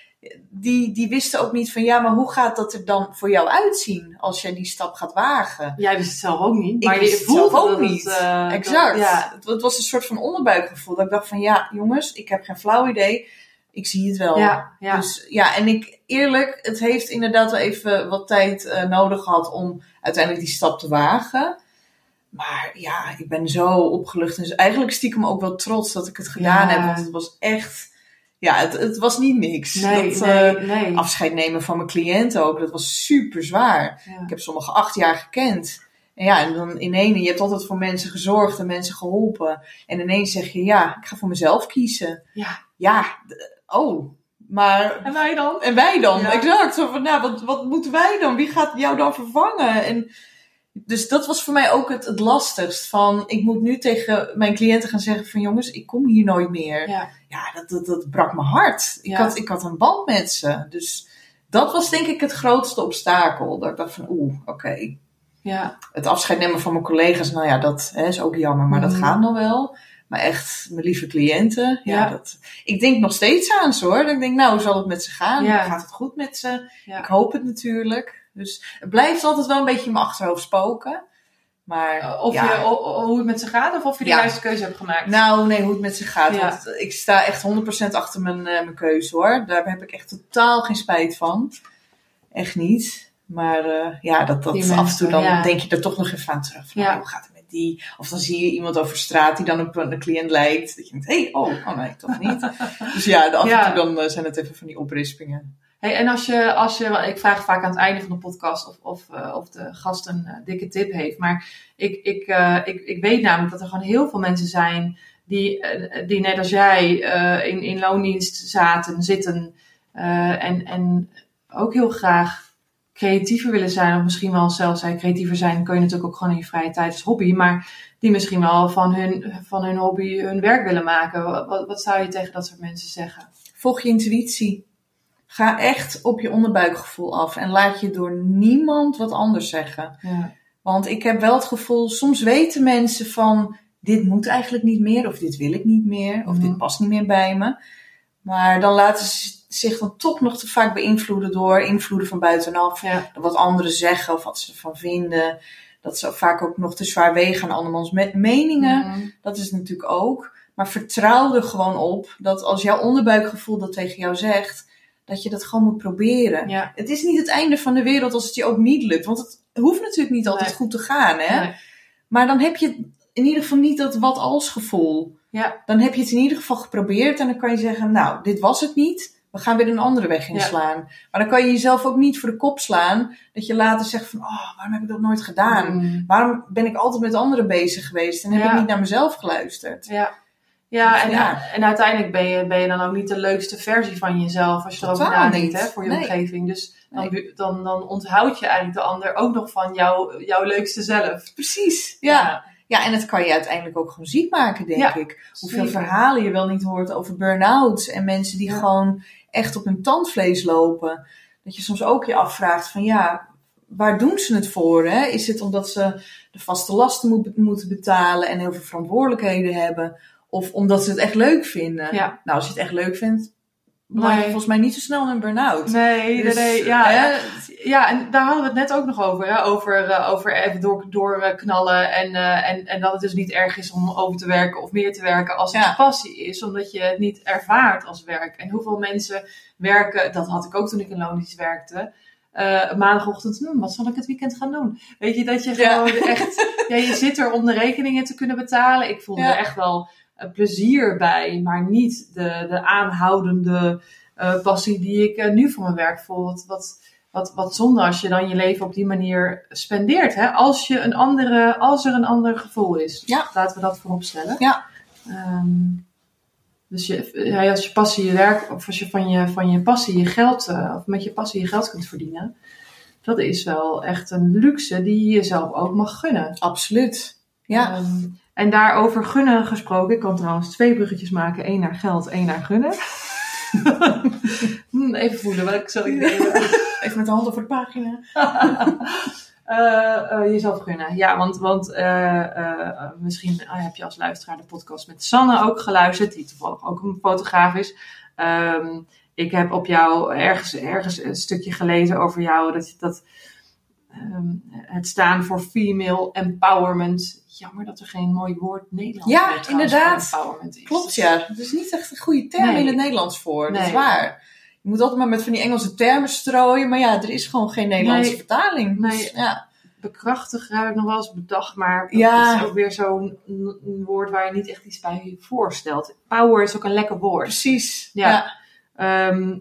[SPEAKER 2] die, die wisten ook niet van, ja, maar hoe gaat dat er dan voor jou uitzien als jij die stap gaat wagen?
[SPEAKER 1] Jij wist het zelf ook niet.
[SPEAKER 2] Ik
[SPEAKER 1] Maar
[SPEAKER 2] wist
[SPEAKER 1] je
[SPEAKER 2] het zelf ook
[SPEAKER 1] het,
[SPEAKER 2] niet.
[SPEAKER 1] eh,
[SPEAKER 2] exact.
[SPEAKER 1] dat- ja.
[SPEAKER 2] Het, het was een soort van onderbuikgevoel. Dat ik dacht van, ja, jongens, ik heb geen flauw idee. Ik zie het wel.
[SPEAKER 1] Ja, ja.
[SPEAKER 2] Dus ja, en ik eerlijk, het heeft inderdaad wel even wat tijd eh, nodig gehad om uiteindelijk die stap te wagen. Maar ja, ik ben zo opgelucht en dus eigenlijk stiekem ook wel trots dat ik het gedaan
[SPEAKER 1] Ja.
[SPEAKER 2] heb. Want het was echt, ja, het, het was niet niks.
[SPEAKER 1] nee,
[SPEAKER 2] dat,
[SPEAKER 1] nee,
[SPEAKER 2] eh,
[SPEAKER 1] nee.
[SPEAKER 2] afscheid nemen van mijn cliënten ook, dat was super zwaar.
[SPEAKER 1] Ja.
[SPEAKER 2] Ik heb sommige acht jaar gekend. En ja, en dan ineens, je hebt altijd voor mensen gezorgd en mensen geholpen. En ineens zeg je, ja, ik ga voor mezelf kiezen.
[SPEAKER 1] Ja.
[SPEAKER 2] Ja, oh, maar
[SPEAKER 1] En wij dan?
[SPEAKER 2] en wij dan?
[SPEAKER 1] Ja.
[SPEAKER 2] Exact. Zo van, nou, wat, wat moeten wij dan? Wie gaat jou dan vervangen? En dus dat was voor mij ook het, het lastigst. Van, ik moet nu tegen mijn cliënten gaan zeggen van... jongens, ik kom hier nooit meer.
[SPEAKER 1] Ja.
[SPEAKER 2] Ja, dat, dat, dat brak mijn hart. Ik,
[SPEAKER 1] Ja.
[SPEAKER 2] had, ik had een band met ze. Dus dat was denk ik het grootste obstakel. Dat ik dacht van, oeh, oké.
[SPEAKER 1] Ja.
[SPEAKER 2] Het afscheid nemen van mijn collega's, nou ja, dat hè, is ook jammer. Maar dat
[SPEAKER 1] Mhm.
[SPEAKER 2] gaat nog wel. Maar echt, mijn lieve cliënten. Ja,
[SPEAKER 1] Ja.
[SPEAKER 2] Dat, ik denk nog steeds aan ze hoor. Dat ik denk, nou, hoe zal het met ze gaan?
[SPEAKER 1] Ja.
[SPEAKER 2] Gaat het goed met ze? Ik hoop het natuurlijk. Dus het blijft altijd wel een beetje in mijn achterhoofd spoken. Maar
[SPEAKER 1] Eh, Of
[SPEAKER 2] ja,
[SPEAKER 1] je, o- o- hoe het met ze gaat of of je de
[SPEAKER 2] Ja.
[SPEAKER 1] juiste keuze hebt gemaakt.
[SPEAKER 2] nou nee, hoe het met ze gaat.
[SPEAKER 1] Ja.
[SPEAKER 2] Want ik sta echt 100% achter mijn, eh, mijn keuze hoor. Daar heb ik echt totaal geen spijt van. Echt niet. Maar uh, ja, dat, dat af en toe dan denk je er toch nog even aan terug. Van, oh, hoe gaat het met die? Of dan zie je iemand over straat die dan op een cliënt lijkt. Dat je denkt, hé, hey, oh, oh nee, toch niet. (laughs) dus ja, af en toe dan eh, zijn het even van die oprispingen.
[SPEAKER 1] Hey, en als je, als je, ik vraag vaak aan het einde van de podcast of, of, eh, of de gast een eh, dikke tip heeft. Maar ik, ik, eh, ik, ik weet namelijk dat er gewoon heel veel mensen zijn die, die net als jij in, in loondienst zaten, zitten. en, en ook heel graag creatiever willen zijn. Of misschien wel zelfs zijn creatiever zijn. Kun je natuurlijk ook gewoon in je vrije tijd als hobby. Maar die misschien wel van hun, van hun hobby hun werk willen maken. Wat, wat zou je tegen dat soort mensen zeggen?
[SPEAKER 2] Volg je intuïtie. Ga echt op je onderbuikgevoel af. En laat je door niemand wat anders zeggen.
[SPEAKER 1] Ja.
[SPEAKER 2] Want ik heb wel het gevoel, soms weten mensen van dit moet eigenlijk niet meer, of dit wil ik niet meer, of
[SPEAKER 1] Mhm.
[SPEAKER 2] dit past niet meer bij me. Maar dan laten ze zich dan toch nog te vaak beïnvloeden door invloeden van buitenaf.
[SPEAKER 1] Ja.
[SPEAKER 2] Wat anderen zeggen of wat ze ervan vinden. Dat ze vaak ook nog te zwaar wegen aan andermans me- meningen.
[SPEAKER 1] Mhm.
[SPEAKER 2] Dat is het natuurlijk ook. Maar vertrouw er gewoon op dat als jouw onderbuikgevoel dat tegen jou zegt, dat je dat gewoon moet proberen.
[SPEAKER 1] Ja.
[SPEAKER 2] Het is niet het einde van de wereld als het je ook niet lukt. Want het hoeft natuurlijk niet altijd
[SPEAKER 1] Nee.
[SPEAKER 2] goed te gaan. Hè?
[SPEAKER 1] Nee.
[SPEAKER 2] Maar dan heb je in ieder geval niet dat wat als gevoel.
[SPEAKER 1] Ja.
[SPEAKER 2] Dan heb je het in ieder geval geprobeerd en dan kan je zeggen, nou, dit was het niet. We gaan weer een andere weg inslaan. Maar dan kan je jezelf ook niet voor de kop slaan. Dat je later zegt van, oh, waarom heb ik dat nooit gedaan?
[SPEAKER 1] Mm.
[SPEAKER 2] Waarom ben ik altijd met anderen bezig geweest en heb
[SPEAKER 1] Ja.
[SPEAKER 2] ik niet naar mezelf geluisterd?
[SPEAKER 1] Ja. Ja, en,
[SPEAKER 2] Ja.
[SPEAKER 1] en uiteindelijk ben je, ben je dan ook niet de leukste versie van jezelf als je erover nadenkt hè, voor je
[SPEAKER 2] Nee.
[SPEAKER 1] omgeving. Dus dan, dan, dan onthoud je eigenlijk de ander ook nog van jou, jouw leukste zelf.
[SPEAKER 2] Precies, ja. ja. en het kan je uiteindelijk ook gewoon ziek maken, denk
[SPEAKER 1] Ja,
[SPEAKER 2] ik. Hoeveel
[SPEAKER 1] zeker.
[SPEAKER 2] verhalen je wel niet hoort over burn-outs en mensen die gewoon echt op hun tandvlees lopen. Dat je soms ook je afvraagt van ja, waar doen ze het voor? Hè? Is het omdat ze de vaste lasten moet, moeten betalen en heel veel verantwoordelijkheden hebben? Of omdat ze het echt leuk vinden?
[SPEAKER 1] Ja.
[SPEAKER 2] Nou, als je het echt leuk vindt, beland je
[SPEAKER 1] Nee.
[SPEAKER 2] volgens mij niet zo snel een burn-out.
[SPEAKER 1] Nee,
[SPEAKER 2] Dus,
[SPEAKER 1] nee, ja,
[SPEAKER 2] hè,
[SPEAKER 1] ja. En daar hadden we het net ook nog over. Hè? Over, eh, over even door, doorknallen. En, eh, en, en dat het dus niet erg is om over te werken of meer te werken als het
[SPEAKER 2] Ja.
[SPEAKER 1] passie is. Omdat je het niet ervaart als werk. En hoeveel mensen werken, dat had ik ook toen ik in loondienst werkte. eh, maandagochtend, hm, wat zal ik het weekend gaan doen? Weet je, dat je
[SPEAKER 2] Ja.
[SPEAKER 1] gewoon echt... (laughs) Ja, je zit er om de rekeningen te kunnen betalen. Ik voelde
[SPEAKER 2] Ja.
[SPEAKER 1] echt wel plezier bij. Maar niet de, de aanhoudende eh, passie die ik eh, nu voor mijn werk voel. Wat, wat, wat, wat zonde als je dan je leven op die manier spendeert. Hè? Als, je een andere, als er een ander gevoel is.
[SPEAKER 2] Ja.
[SPEAKER 1] Laten we dat voorop stellen.
[SPEAKER 2] Ja.
[SPEAKER 1] Ehm, dus je, als je passie je werk, of als je van je, van je passie je geld, eh, of met je passie je geld kunt verdienen. Dat is wel echt een luxe die je jezelf ook mag gunnen.
[SPEAKER 2] Absoluut. Ja.
[SPEAKER 1] Ehm, en daarover gunnen gesproken, ik kan trouwens twee bruggetjes maken. één naar geld, één naar gunnen. (laughs) Hm, even voelen, welke zal ik nemen? (laughs)
[SPEAKER 2] Even met de hand over de pagina. (laughs)
[SPEAKER 1] Eh, eh, jezelf gunnen. Ja, want, want eh, misschien heb je als luisteraar de podcast met Sanne ook geluisterd, die toevallig ook een fotograaf is. Ehm, ik heb op jou ergens, ergens een stukje gelezen over jou, dat, dat ehm, het staan voor female empowerment. Jammer dat er geen mooi woord Nederlands
[SPEAKER 2] Ja,
[SPEAKER 1] meer trouwens
[SPEAKER 2] inderdaad.
[SPEAKER 1] is.
[SPEAKER 2] Klopt, ja. Er is niet echt een goede term
[SPEAKER 1] Nee.
[SPEAKER 2] in het Nederlands voor. Dat is waar. Je moet altijd maar met van die Engelse termen strooien. Maar ja, er is gewoon geen Nederlandse
[SPEAKER 1] Nee.
[SPEAKER 2] vertaling.
[SPEAKER 1] Nee.
[SPEAKER 2] Dus, ja.
[SPEAKER 1] Ik nog wel eens bedacht, maar dat
[SPEAKER 2] Ja.
[SPEAKER 1] is ook weer zo'n woord waar je niet echt iets bij voorstelt. Power is ook een lekker woord.
[SPEAKER 2] Precies.
[SPEAKER 1] Ja.
[SPEAKER 2] Ja.
[SPEAKER 1] Ehm,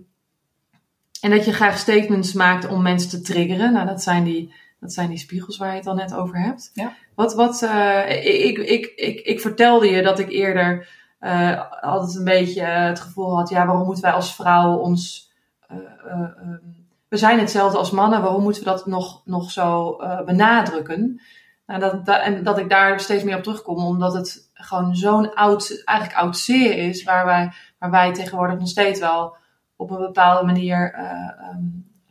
[SPEAKER 1] en dat je graag statements maakt om mensen te triggeren. Nou, dat zijn die, dat zijn die spiegels waar je het al net over hebt.
[SPEAKER 2] Ja.
[SPEAKER 1] Wat, wat, eh, ik, ik, ik, ik vertelde je dat ik eerder eh, altijd een beetje het gevoel had: ja, waarom moeten wij als vrouwen ons. eh, eh, ehm, we zijn hetzelfde als mannen, waarom moeten we dat nog, nog zo benadrukken? Nou, dat, dat- en dat ik daar steeds meer op terugkom, omdat het gewoon zo'n oud, eigenlijk oud zeer is, waar wij, waar wij tegenwoordig nog steeds wel op een bepaalde manier eh, ehm,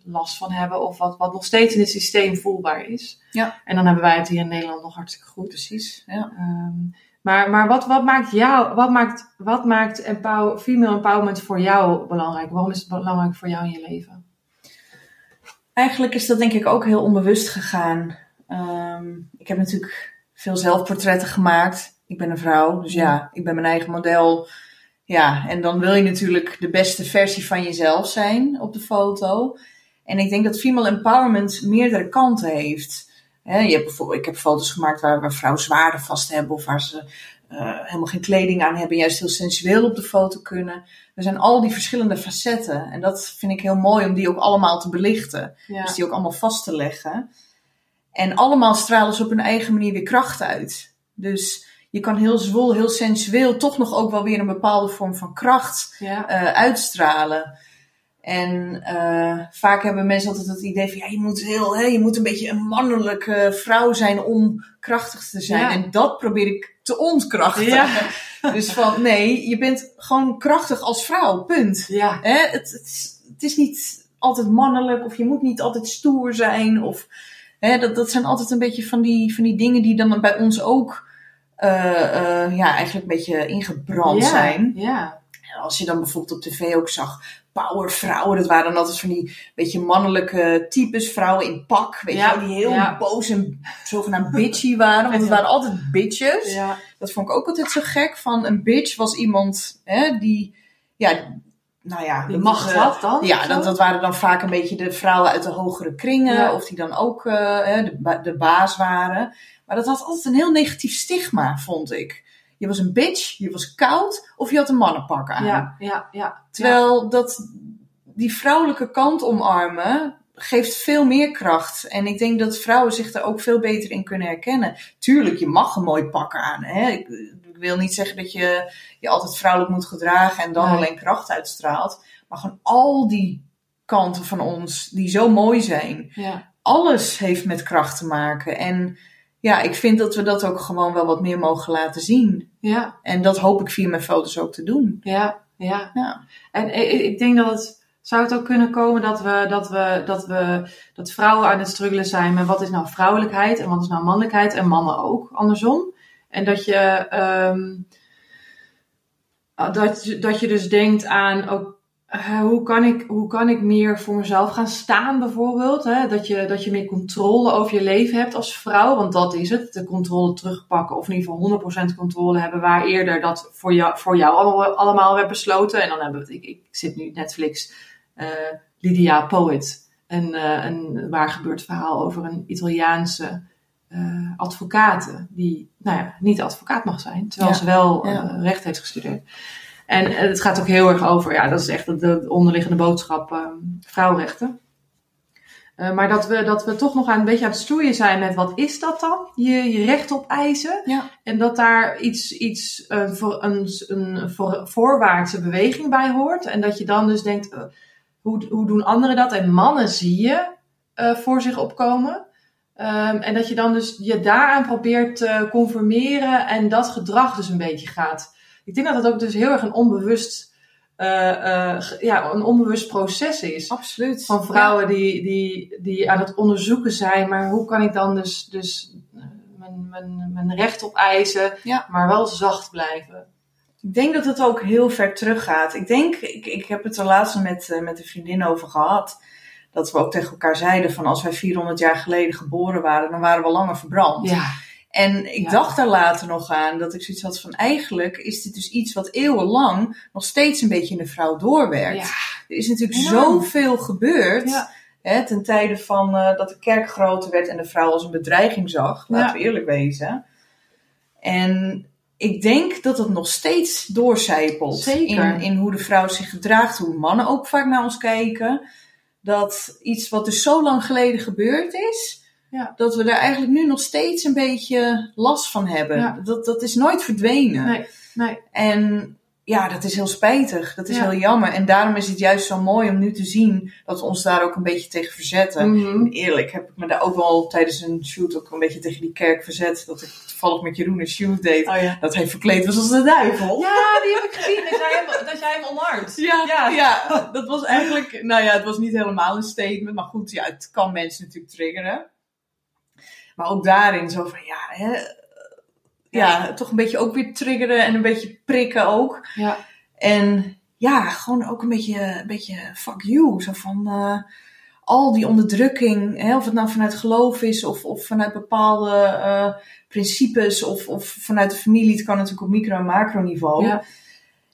[SPEAKER 1] last van hebben, of wat, wat nog steeds in het systeem voelbaar is.
[SPEAKER 2] Ja.
[SPEAKER 1] En dan hebben wij het hier in Nederland nog hartstikke goed.
[SPEAKER 2] Precies. Ja.
[SPEAKER 1] Ehm, maar maar wat, wat maakt jou, wat maakt, wat maakt empower, female empowerment voor jou belangrijk? Waarom is het belangrijk voor jou in je leven?
[SPEAKER 2] Eigenlijk is dat denk ik ook heel onbewust gegaan. Ehm, ik heb natuurlijk veel zelfportretten gemaakt. Ik ben een vrouw, dus ja, ik ben mijn eigen model. Ja, en dan wil je natuurlijk de beste versie van jezelf zijn op de foto. En ik denk dat female empowerment meerdere kanten heeft. Hè, je hebt bijvoorbeeld, ik heb foto's gemaakt waar, waar vrouwen zwaarden vast hebben of waar ze uh, helemaal geen kleding aan hebben, juist heel sensueel op de foto kunnen. Er zijn al die verschillende facetten en dat vind ik heel mooi om die ook allemaal te belichten.
[SPEAKER 1] Ja.
[SPEAKER 2] Dus die ook allemaal vast te leggen. En allemaal stralen ze op hun eigen manier weer kracht uit. Dus je kan heel zwoel, heel sensueel, toch nog ook wel weer een bepaalde vorm van kracht
[SPEAKER 1] Ja.
[SPEAKER 2] eh, uitstralen. En eh, vaak hebben mensen altijd het idee van ja, je moet heel, hè, je moet een beetje een mannelijke vrouw zijn om krachtig te zijn.
[SPEAKER 1] Ja.
[SPEAKER 2] En dat probeer ik te ontkrachten.
[SPEAKER 1] Ja. (laughs)
[SPEAKER 2] Dus van nee, je bent gewoon krachtig als vrouw, punt.
[SPEAKER 1] Ja.
[SPEAKER 2] Hè? Het, het, is, het is niet altijd mannelijk of je moet niet altijd stoer zijn. Of, hè, dat, dat zijn altijd een beetje van die, van die dingen die dan bij ons ook eh, eh, ja, eigenlijk een beetje ingebrand zijn.
[SPEAKER 1] Ja.
[SPEAKER 2] Als je dan bijvoorbeeld op tv ook zag, powervrouwen, dat waren dan altijd van die beetje mannelijke types, vrouwen in pak, weet
[SPEAKER 1] Ja,
[SPEAKER 2] je wel, die heel
[SPEAKER 1] ja.
[SPEAKER 2] boos en zogenaamd bitchy waren. Want het waren altijd bitches.
[SPEAKER 1] Ja.
[SPEAKER 2] Dat vond ik ook altijd zo gek. Van een bitch was iemand hè, die, ja, nou ja,
[SPEAKER 1] Die macht
[SPEAKER 2] eh,
[SPEAKER 1] had dan?
[SPEAKER 2] Ja, dat, dat waren dan vaak een beetje de vrouwen uit de hogere kringen.
[SPEAKER 1] Ja.
[SPEAKER 2] Of die dan ook eh, de baas waren. Maar dat had altijd een heel negatief stigma, vond ik. Je was een bitch, je was koud of je had een mannenpak aan.
[SPEAKER 1] Ja, ja, ja.
[SPEAKER 2] Terwijl dat, die vrouwelijke kant omarmen geeft veel meer kracht. En ik denk dat vrouwen zich daar ook veel beter in kunnen herkennen. Tuurlijk, je mag een mooi pak aan. Hè? Ik, ik wil niet zeggen dat je je altijd vrouwelijk moet gedragen en dan
[SPEAKER 1] Nee.
[SPEAKER 2] alleen kracht uitstraalt. Maar gewoon al die kanten van ons die zo mooi zijn.
[SPEAKER 1] Ja.
[SPEAKER 2] Alles heeft met kracht te maken. En ja, ik vind dat we dat ook gewoon wel wat meer mogen laten zien.
[SPEAKER 1] Ja.
[SPEAKER 2] En dat hoop ik via mijn foto's ook te doen.
[SPEAKER 1] Ja. Ja.
[SPEAKER 2] Ja.
[SPEAKER 1] En ik, ik denk dat het. Zou het ook kunnen komen dat we, dat we, dat we, dat vrouwen aan het struggelen zijn met wat is nou vrouwelijkheid en wat is nou mannelijkheid en mannen ook, andersom. En dat je, ehm, dat, je- dat je dus denkt aan, ook, eh, hoe, kan ik, hoe kan ik meer voor mezelf gaan staan bijvoorbeeld. Hè? Dat, je, dat je meer controle over je leven hebt als vrouw, want dat is het. De controle terugpakken of in ieder geval 100% controle hebben waar eerder dat voor jou, voor jou allemaal, werd besloten. En dan hebben we ik, ik zit nu Netflix, eh, Lydia Poet. Een, eh, een waar gebeurd verhaal over een Italiaanse eh advocate. Die nou ja, niet advocaat mag zijn, terwijl
[SPEAKER 2] Ja,
[SPEAKER 1] ze wel
[SPEAKER 2] ja.
[SPEAKER 1] recht heeft gestudeerd. En eh, het gaat ook heel erg over, ja, dat is echt de, de onderliggende boodschap, eh, vrouwenrechten. Eh, maar dat we, dat we toch nog aan, een beetje aan het stoeien zijn met wat is dat dan? Je, je recht op eisen.
[SPEAKER 2] Ja.
[SPEAKER 1] En dat daar iets, iets voor, een, een voor, voorwaartse beweging bij hoort. En dat je dan dus denkt, eh, hoe, hoe doen anderen dat? En mannen zie je voor zich opkomen. Ehm, en dat je dan dus je daaraan probeert te conformeren en dat gedrag dus een beetje gaat. Ik denk dat dat ook dus heel erg een onbewust, eh, eh, ja, een onbewust proces is.
[SPEAKER 2] Absoluut.
[SPEAKER 1] Van vrouwen die, die, die aan het onderzoeken zijn, maar hoe kan ik dan dus, dus eh, mijn, mijn, mijn recht op eisen,
[SPEAKER 2] Ja.
[SPEAKER 1] maar wel zacht blijven.
[SPEAKER 2] Ik denk dat het ook heel ver teruggaat. Ik denk, ik, ik heb het er laatst met, met een vriendin over gehad. Dat we ook tegen elkaar zeiden van als wij 400 jaar geleden geboren waren, dan waren we langer verbrand.
[SPEAKER 1] Ja,
[SPEAKER 2] En ik
[SPEAKER 1] Ja.
[SPEAKER 2] dacht daar later nog aan dat ik zoiets had van eigenlijk is dit dus iets wat eeuwenlang nog steeds een beetje in de vrouw doorwerkt.
[SPEAKER 1] ja,
[SPEAKER 2] Er is natuurlijk zoveel gebeurd. Hè, ten tijde van eh, dat de kerk groter werd en de vrouw als een bedreiging zag. Laten we eerlijk wezen. En ik denk dat het nog steeds doorcijpelt.
[SPEAKER 1] Zeker.
[SPEAKER 2] In, in hoe de vrouw zich gedraagt, hoe mannen ook vaak naar ons kijken. Dat iets wat dus zo lang geleden gebeurd is,
[SPEAKER 1] Ja.
[SPEAKER 2] dat we daar eigenlijk nu nog steeds een beetje last van hebben.
[SPEAKER 1] Ja.
[SPEAKER 2] Dat, dat is nooit verdwenen.
[SPEAKER 1] nee, nee.
[SPEAKER 2] En ja, dat is heel spijtig. Dat is
[SPEAKER 1] Ja.
[SPEAKER 2] heel jammer. En daarom is het juist zo mooi om nu te zien dat we ons daar ook een beetje tegen verzetten.
[SPEAKER 1] Mhm.
[SPEAKER 2] Eerlijk heb ik me daar ook wel tijdens een shoot ook een beetje tegen die kerk verzet. Dat ik toevallig met Jeroen een shoot deed.
[SPEAKER 1] Oh ja.
[SPEAKER 2] Dat hij verkleed was als de duivel.
[SPEAKER 1] Ja, die heb ik gezien. Dat jij hem, dat jij hem omarmt.
[SPEAKER 2] Ja,
[SPEAKER 1] Ja.
[SPEAKER 2] ja. dat was eigenlijk, nou ja, het was niet helemaal een statement. Maar goed, ja, het kan mensen natuurlijk triggeren. Maar ook daarin zo van, ja, hè, ja, toch een beetje ook weer triggeren en een beetje prikken ook.
[SPEAKER 1] Ja.
[SPEAKER 2] En ja, gewoon ook een beetje, een beetje fuck you. Zo van eh, al die onderdrukking, hè, of het nou vanuit geloof is of, of vanuit bepaalde eh, principes of, of vanuit de familie. Het kan natuurlijk op micro- en macroniveau.
[SPEAKER 1] Ja.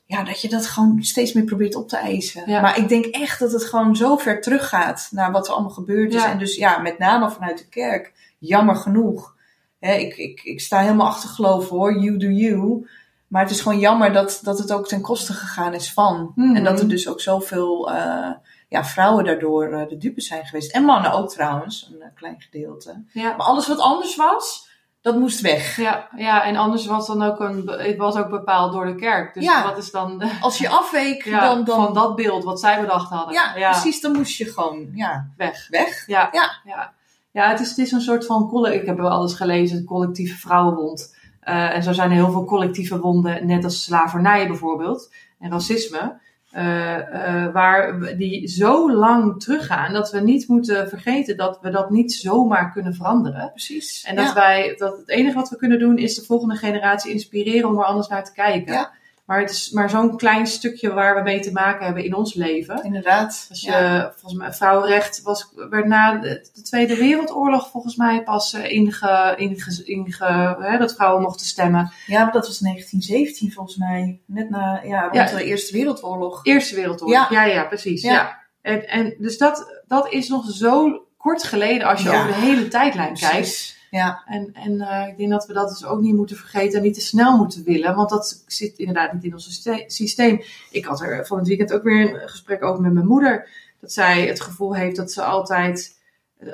[SPEAKER 2] ja, dat je dat gewoon steeds meer probeert op te eisen.
[SPEAKER 1] Ja.
[SPEAKER 2] Maar ik denk echt dat het gewoon zo ver teruggaat naar wat er allemaal gebeurd is.
[SPEAKER 1] Ja.
[SPEAKER 2] En dus ja, met name vanuit de kerk, jammer genoeg. Hè, ik, ik, ik sta helemaal achter geloven hoor, you do you. Maar het is gewoon jammer dat, dat het ook ten koste gegaan is van.
[SPEAKER 1] Mhm.
[SPEAKER 2] En dat er dus ook zoveel eh, ja, vrouwen daardoor eh, de dupe zijn geweest. En mannen ook trouwens, een eh, klein gedeelte.
[SPEAKER 1] Ja.
[SPEAKER 2] Maar alles wat anders was, dat moest weg.
[SPEAKER 1] Ja, ja, en anders was dan ook een, het was ook bepaald door de kerk. Dus
[SPEAKER 2] Ja.
[SPEAKER 1] wat is dan de, (laughs)
[SPEAKER 2] Als je afweek,
[SPEAKER 1] ja,
[SPEAKER 2] dan, dan
[SPEAKER 1] van dat beeld wat zij bedacht hadden?
[SPEAKER 2] Ja, precies. Dan moest je gewoon ja,
[SPEAKER 1] Weg.
[SPEAKER 2] weg.
[SPEAKER 1] Ja,
[SPEAKER 2] Ja.
[SPEAKER 1] Ja. het, is, het is een soort van, ik heb wel alles gelezen, collectieve vrouwenwond. Eh, en zo zijn er heel veel collectieve wonden, net als slavernij bijvoorbeeld, en racisme. eh, eh, waar we- die zo lang teruggaan dat we niet moeten vergeten dat we dat niet zomaar kunnen veranderen.
[SPEAKER 2] Precies.
[SPEAKER 1] En dat
[SPEAKER 2] ja.
[SPEAKER 1] wij, dat het enige wat we kunnen doen is de volgende generatie inspireren om er anders naar te kijken.
[SPEAKER 2] Ja.
[SPEAKER 1] Maar het is maar zo'n klein stukje waar we mee te maken hebben in ons leven.
[SPEAKER 2] Inderdaad.
[SPEAKER 1] Als je,
[SPEAKER 2] ja.
[SPEAKER 1] volgens mij, vrouwenrecht was, werd na de, de Tweede Wereldoorlog volgens mij pas eh, inge, inge, inge, hè, dat vrouwen mochten stemmen.
[SPEAKER 2] ja, maar dat was 1917 volgens mij. Net na ja, rond
[SPEAKER 1] Ja.
[SPEAKER 2] de Eerste Wereldoorlog.
[SPEAKER 1] Eerste Wereldoorlog. Ja,
[SPEAKER 2] Ja.
[SPEAKER 1] ja, precies.
[SPEAKER 2] Ja.
[SPEAKER 1] En, en dus dat, dat is nog zo kort geleden als je over de hele tijdlijn kijkt.
[SPEAKER 2] Ja,
[SPEAKER 1] En, en eh, ik denk dat we dat dus ook niet moeten vergeten en niet te snel moeten willen, want dat zit inderdaad niet in ons syste- systeem. Ik had er van het weekend ook weer een gesprek over met mijn moeder, dat zij het gevoel heeft dat ze altijd,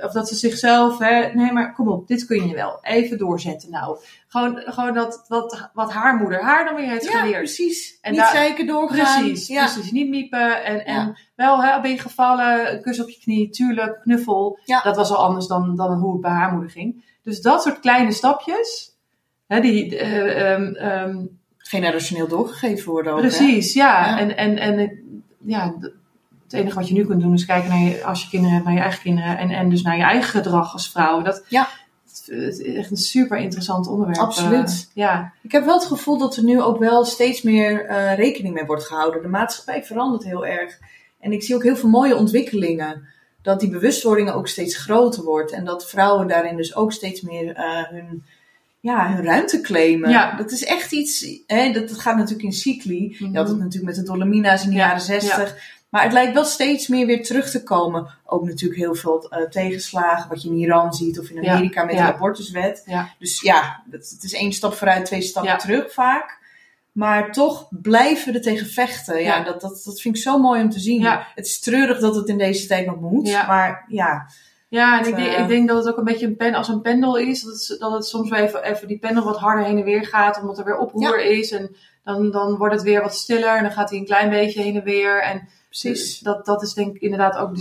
[SPEAKER 1] of dat ze zichzelf, hè, nee maar kom op, dit kun je wel, even doorzetten nou. Gewoon, gewoon dat, wat, wat haar moeder haar dan weer heeft
[SPEAKER 2] ja
[SPEAKER 1] geleerd.
[SPEAKER 2] precies.
[SPEAKER 1] En
[SPEAKER 2] Niet zeiken doorgaan.
[SPEAKER 1] Precies,
[SPEAKER 2] Ja.
[SPEAKER 1] precies. Niet miepen. En, en
[SPEAKER 2] Ja.
[SPEAKER 1] wel, hè, ben je gevallen, een kus op je knie, tuurlijk, knuffel.
[SPEAKER 2] Ja.
[SPEAKER 1] Dat was al anders dan, dan hoe het bij haar moeder ging. Dus dat soort kleine stapjes, hè, die, eh, ehm, ehm,
[SPEAKER 2] Generationeel doorgegeven worden ook.
[SPEAKER 1] precies, ja.
[SPEAKER 2] Ja.
[SPEAKER 1] En, en, en het- ja, het enige wat je nu kunt doen is kijken naar je, als je kinderen hebt, naar je eigen kinderen. En, en dus naar je eigen gedrag als vrouw. Dat,
[SPEAKER 2] Ja.
[SPEAKER 1] het is echt een super interessant onderwerp.
[SPEAKER 2] Absoluut.
[SPEAKER 1] eh, ja,
[SPEAKER 2] Ik heb wel het gevoel dat er nu ook wel steeds meer eh, rekening mee wordt gehouden. De maatschappij verandert heel erg. En ik zie ook heel veel mooie ontwikkelingen. Dat die bewustwording ook steeds groter wordt. En dat vrouwen daarin dus ook steeds meer eh, hun, ja, hun ruimte claimen.
[SPEAKER 1] Ja.
[SPEAKER 2] Dat is echt iets, hè, dat, dat gaat natuurlijk in cycli.
[SPEAKER 1] Mhm.
[SPEAKER 2] Je had het natuurlijk met de Dolomina's in de
[SPEAKER 1] Ja,
[SPEAKER 2] jaren zestig. Maar het lijkt wel steeds meer weer terug te komen. Ook natuurlijk heel veel eh, tegenslagen, wat je in Iran ziet of in
[SPEAKER 1] Ja,
[SPEAKER 2] Amerika met
[SPEAKER 1] ja.
[SPEAKER 2] de abortuswet.
[SPEAKER 1] Ja.
[SPEAKER 2] Dus ja, het, het is één stap vooruit, twee stappen
[SPEAKER 1] Ja.
[SPEAKER 2] terug vaak. Maar toch blijven er tegen vechten. Ja,
[SPEAKER 1] Ja.
[SPEAKER 2] Dat, dat, dat vind ik zo mooi om te zien.
[SPEAKER 1] Ja.
[SPEAKER 2] Het is treurig dat het in deze tijd nog moet.
[SPEAKER 1] Ja.
[SPEAKER 2] Maar ja,
[SPEAKER 1] Ja, en ik denk,
[SPEAKER 2] Eh.
[SPEAKER 1] ik denk dat het ook een beetje een pen, als een pendel is. Dat het, dat het soms wel even, even die pendel wat harder heen en weer gaat, omdat er weer oproer is. En dan, dan wordt het weer wat stiller en dan gaat hij een klein beetje heen en weer. En
[SPEAKER 2] precies.
[SPEAKER 1] dat, dat is denk ik inderdaad ook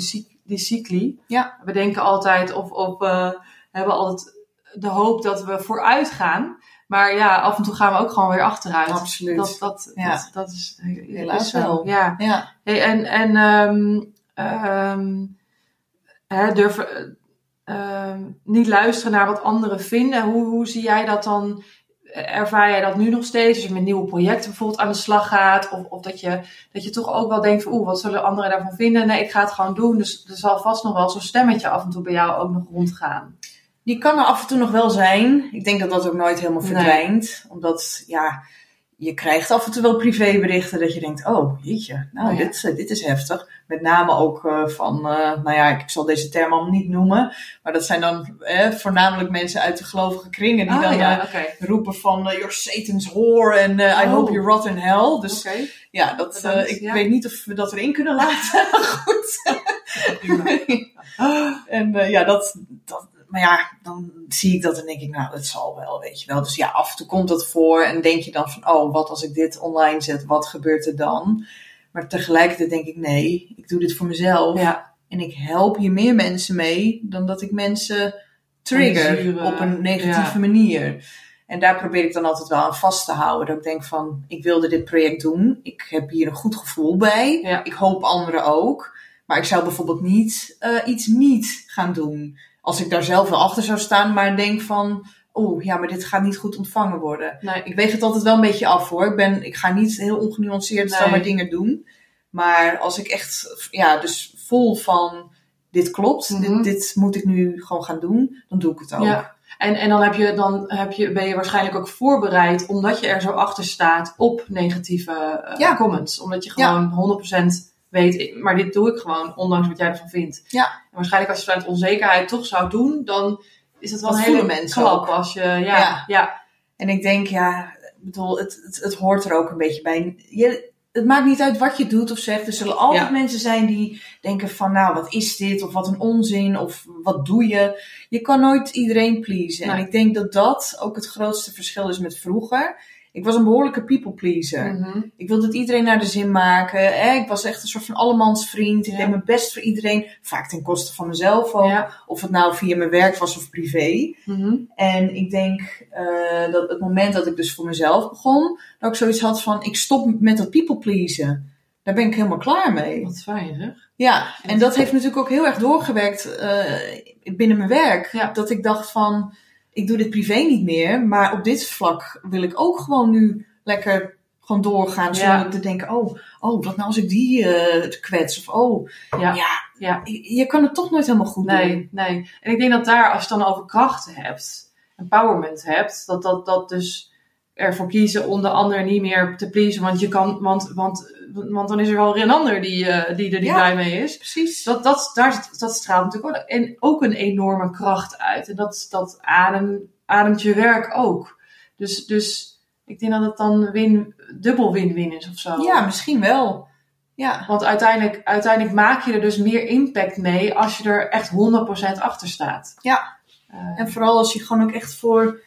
[SPEAKER 1] die cycli.
[SPEAKER 2] Ja.
[SPEAKER 1] We denken altijd of, of eh, hebben altijd de hoop dat we vooruit gaan. Maar ja, af en toe gaan we ook gewoon weer achteruit.
[SPEAKER 2] Absoluut.
[SPEAKER 1] Dat, dat,
[SPEAKER 2] Ja.
[SPEAKER 1] dat, dat is
[SPEAKER 2] Helaas wel.
[SPEAKER 1] Ja.
[SPEAKER 2] Ja,
[SPEAKER 1] Hey, en en ehm, hè, durven ehm, niet luisteren naar wat anderen vinden. Hoe, hoe zie jij dat dan? Ervaar jij dat nu nog steeds? Als je met nieuwe projecten bijvoorbeeld aan de slag gaat. Of, of dat, je, dat je toch ook wel denkt van, oeh, wat zullen anderen daarvan vinden? Nee, ik ga het gewoon doen. Dus er zal vast nog wel zo'n stemmetje af en toe bij jou ook nog rondgaan.
[SPEAKER 2] Die kan er af en toe nog wel zijn. Ik denk dat dat ook nooit helemaal
[SPEAKER 1] Nee.
[SPEAKER 2] verdwijnt. Omdat, ja, je krijgt af en toe wel privéberichten dat je denkt, oh, jeetje, nou,
[SPEAKER 1] Oh ja.
[SPEAKER 2] dit, eh, dit is heftig. Met name ook eh, van, eh, nou ja, ik zal deze term allemaal niet noemen. Maar dat zijn dan eh, voornamelijk mensen uit de gelovige kringen die
[SPEAKER 1] Ah,
[SPEAKER 2] dan
[SPEAKER 1] ja,
[SPEAKER 2] roepen van, you're Satan's whore en I
[SPEAKER 1] Oh.
[SPEAKER 2] hope you rot in hell. Dus ja, dat,
[SPEAKER 1] Bedankt,
[SPEAKER 2] ik
[SPEAKER 1] ja.
[SPEAKER 2] weet niet of we dat erin kunnen laten. (laughs) Goed. (laughs) en ja, dat, dat, maar ja, dan zie ik dat en denk ik, nou, dat zal wel, weet je wel. Dus ja, af en toe komt dat voor en denk je dan van, oh, wat als ik dit online zet, wat gebeurt er dan? Maar tegelijkertijd denk ik, nee, ik doe dit voor mezelf.
[SPEAKER 1] Ja,
[SPEAKER 2] En ik help hier meer mensen mee dan dat ik mensen trigger
[SPEAKER 1] Zure,
[SPEAKER 2] op een negatieve
[SPEAKER 1] ja.
[SPEAKER 2] manier. En daar probeer ik dan altijd wel aan vast te houden. Dat ik denk van, ik wilde dit project doen. Ik heb hier een goed gevoel bij.
[SPEAKER 1] Ja.
[SPEAKER 2] Ik hoop anderen ook. Maar ik zou bijvoorbeeld niet eh, iets niet gaan doen. Als ik daar zelf wel achter zou staan, maar denk van... Oeh, ja, maar dit gaat niet goed ontvangen worden.
[SPEAKER 1] nee.
[SPEAKER 2] Ik weeg het altijd wel een beetje af hoor. Ik, ben, ik ga niet heel ongenuanceerd
[SPEAKER 1] Nee.
[SPEAKER 2] zomaar dingen doen. Maar als ik echt, ja, dus vol van dit klopt,
[SPEAKER 1] Mhm.
[SPEAKER 2] dit, dit moet ik nu gewoon gaan doen, dan doe ik het ook.
[SPEAKER 1] Ja. En, en dan, heb je, dan heb je, ben je waarschijnlijk ook voorbereid, omdat je er zo achter staat op negatieve eh,
[SPEAKER 2] Ja.
[SPEAKER 1] comments. Omdat je gewoon 100% weet, ik- maar dit doe ik gewoon, ondanks wat jij ervan vindt.
[SPEAKER 2] Ja.
[SPEAKER 1] En waarschijnlijk als je het uit onzekerheid toch zou doen, dan is het wel
[SPEAKER 2] Dat
[SPEAKER 1] een hele
[SPEAKER 2] mensen
[SPEAKER 1] klap als je, ja,
[SPEAKER 2] Ja.
[SPEAKER 1] ja.
[SPEAKER 2] En ik denk, ja, bedoel, het, het, het hoort er ook een beetje bij. Je, het maakt niet uit wat je doet of zegt. Er zullen altijd
[SPEAKER 1] Ja.
[SPEAKER 2] mensen zijn die denken van, nou, wat is dit? Of wat een onzin? Of wat doe je? Je kan nooit iedereen pleasen. En ik denk dat dat ook het grootste verschil is met vroeger. Ik was een behoorlijke people pleaser.
[SPEAKER 1] Mhm.
[SPEAKER 2] Ik wilde het iedereen naar de zin maken. Hè? Ik was echt een soort van allemans vriend. Ik deed mijn best voor iedereen. Vaak ten koste van mezelf ook.
[SPEAKER 1] Ja.
[SPEAKER 2] Of het nou via mijn werk was of privé.
[SPEAKER 1] Mhm.
[SPEAKER 2] En ik denk eh, dat het moment dat ik dus voor mezelf begon, dat ik zoiets had van, ik stop met dat people pleasen. Daar ben ik helemaal klaar mee.
[SPEAKER 1] Wat fijn, zeg.
[SPEAKER 2] Ja, en dat heeft natuurlijk ook heel erg doorgewerkt eh, binnen mijn werk.
[SPEAKER 1] Ja.
[SPEAKER 2] Dat ik dacht van, ik doe dit privé niet meer, maar op dit vlak wil ik ook gewoon nu lekker gewoon doorgaan zonder
[SPEAKER 1] Ja.
[SPEAKER 2] te denken, oh, oh, wat nou als ik die eh kwets? Of oh,
[SPEAKER 1] Ja.
[SPEAKER 2] ja,
[SPEAKER 1] Ja.
[SPEAKER 2] je je kan het toch nooit helemaal goed doen.
[SPEAKER 1] Nee, nee. En ik denk dat daar, als je dan over krachten hebt, empowerment hebt, dat dat, dat dus ervoor kiezen om de ander niet meer te pleasen. Want, je kan, want, want, want dan is er wel een ander die, eh, die er niet
[SPEAKER 2] Ja.
[SPEAKER 1] blij mee is.
[SPEAKER 2] Precies.
[SPEAKER 1] Dat, dat, daar, dat straalt natuurlijk ook, en ook een enorme kracht uit. En dat, dat adem, ademt je werk ook. Dus, dus ik denk dat het dan win, dubbel win-win is of zo.
[SPEAKER 2] Ja, misschien wel. Ja.
[SPEAKER 1] Want uiteindelijk, uiteindelijk maak je er dus meer impact mee als je er echt 100% achter staat.
[SPEAKER 2] Ja.
[SPEAKER 1] Eh,
[SPEAKER 2] En vooral als je gewoon ook echt voor,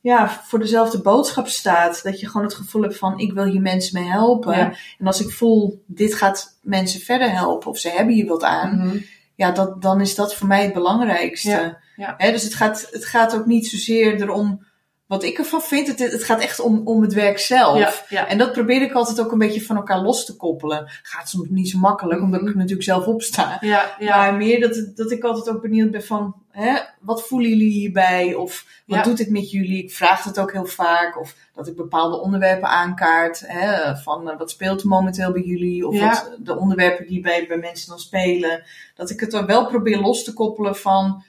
[SPEAKER 2] ja, voor dezelfde boodschap staat. Dat je gewoon het gevoel hebt van ik wil hier mensen mee helpen.
[SPEAKER 1] Ja.
[SPEAKER 2] En als ik voel dit gaat mensen verder helpen of ze hebben hier wat aan.
[SPEAKER 1] mhm.
[SPEAKER 2] Ja, dat, dan is dat voor mij het belangrijkste.
[SPEAKER 1] Ja, ja.
[SPEAKER 2] Hè, dus het gaat, het gaat ook niet zozeer erom wat ik ervan vind. Het, het gaat echt om, om het werk zelf.
[SPEAKER 1] Ja, ja.
[SPEAKER 2] En dat probeer ik altijd ook een beetje van elkaar los te koppelen. Gaat soms niet zo makkelijk, omdat ik
[SPEAKER 1] Mhm.
[SPEAKER 2] er natuurlijk zelf op sta.
[SPEAKER 1] Ja, ja.
[SPEAKER 2] Maar meer dat, dat ik altijd ook benieuwd ben van, hè, wat voelen jullie hierbij? Of wat doet het met jullie? Ik vraag het ook heel vaak. Of dat ik bepaalde onderwerpen aankaart. Hè, van eh, wat speelt er momenteel bij jullie? Of wat, de onderwerpen die bij, bij mensen dan spelen. Dat ik het dan wel probeer los te koppelen van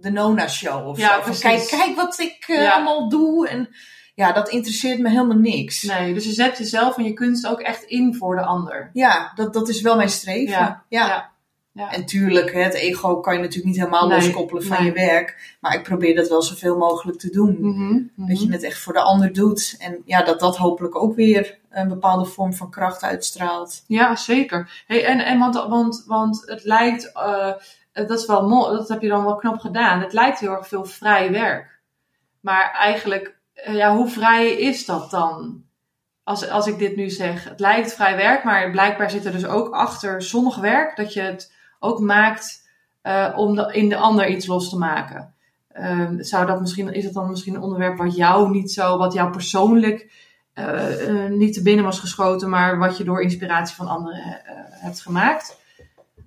[SPEAKER 2] de Nona-show. Of
[SPEAKER 1] Ja,
[SPEAKER 2] zo.
[SPEAKER 1] Precies.
[SPEAKER 2] kijk, kijk wat ik eh,
[SPEAKER 1] Ja.
[SPEAKER 2] allemaal doe. En ja, dat interesseert me helemaal niks.
[SPEAKER 1] Nee, dus je zet jezelf en je kunst ook echt in voor de ander.
[SPEAKER 2] Ja, dat, dat is wel mijn streven.
[SPEAKER 1] Ja,
[SPEAKER 2] ja. En tuurlijk, het ego kan je natuurlijk niet helemaal
[SPEAKER 1] Nee,
[SPEAKER 2] loskoppelen van
[SPEAKER 1] nee.
[SPEAKER 2] je werk. Maar ik probeer dat wel zoveel mogelijk te doen.
[SPEAKER 1] Mhm,
[SPEAKER 2] Dat je het echt voor de ander doet. En ja, dat dat hopelijk ook weer een bepaalde vorm van kracht uitstraalt.
[SPEAKER 1] Ja, zeker. Hey, en, en want, want, want het lijkt, eh, dat is wel mooi, dat heb je dan wel knap gedaan. Het lijkt heel erg veel vrij werk. Maar eigenlijk, eh, ja, hoe vrij is dat dan? Als, als ik dit nu zeg. Het lijkt vrij werk, maar blijkbaar zit er dus ook achter zonnig werk. Dat je het ook maakt eh, om in de ander iets los te maken. Ehm, zou dat misschien, is het dan misschien een onderwerp wat jou niet zo, wat jou persoonlijk eh, eh, niet te binnen was geschoten, maar wat je door inspiratie van anderen eh, hebt gemaakt?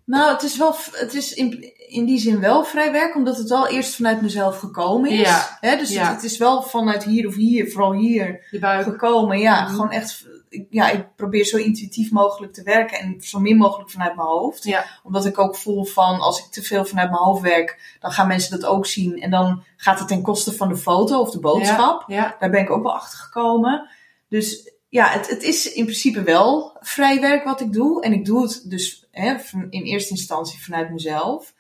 [SPEAKER 2] Nou, het is, wel, het is in, in die zin wel vrij werk, omdat het wel eerst vanuit mezelf gekomen is.
[SPEAKER 1] Ja.
[SPEAKER 2] Hè, dus
[SPEAKER 1] Ja.
[SPEAKER 2] het, het is wel vanuit hier of hier, vooral hier, gekomen. Ja,
[SPEAKER 1] Mhm.
[SPEAKER 2] gewoon echt. Ja, ik probeer zo intuïtief mogelijk te werken en zo min mogelijk vanuit mijn hoofd.
[SPEAKER 1] Ja.
[SPEAKER 2] Omdat ik ook voel van als ik te veel vanuit mijn hoofd werk, dan gaan mensen dat ook zien. En dan gaat het ten koste van de foto of de boodschap.
[SPEAKER 1] Ja,
[SPEAKER 2] Daar ben ik ook wel achter gekomen. Dus ja, het, het is in principe wel vrij werk wat ik doe. En ik doe het dus hè, in eerste instantie vanuit mezelf.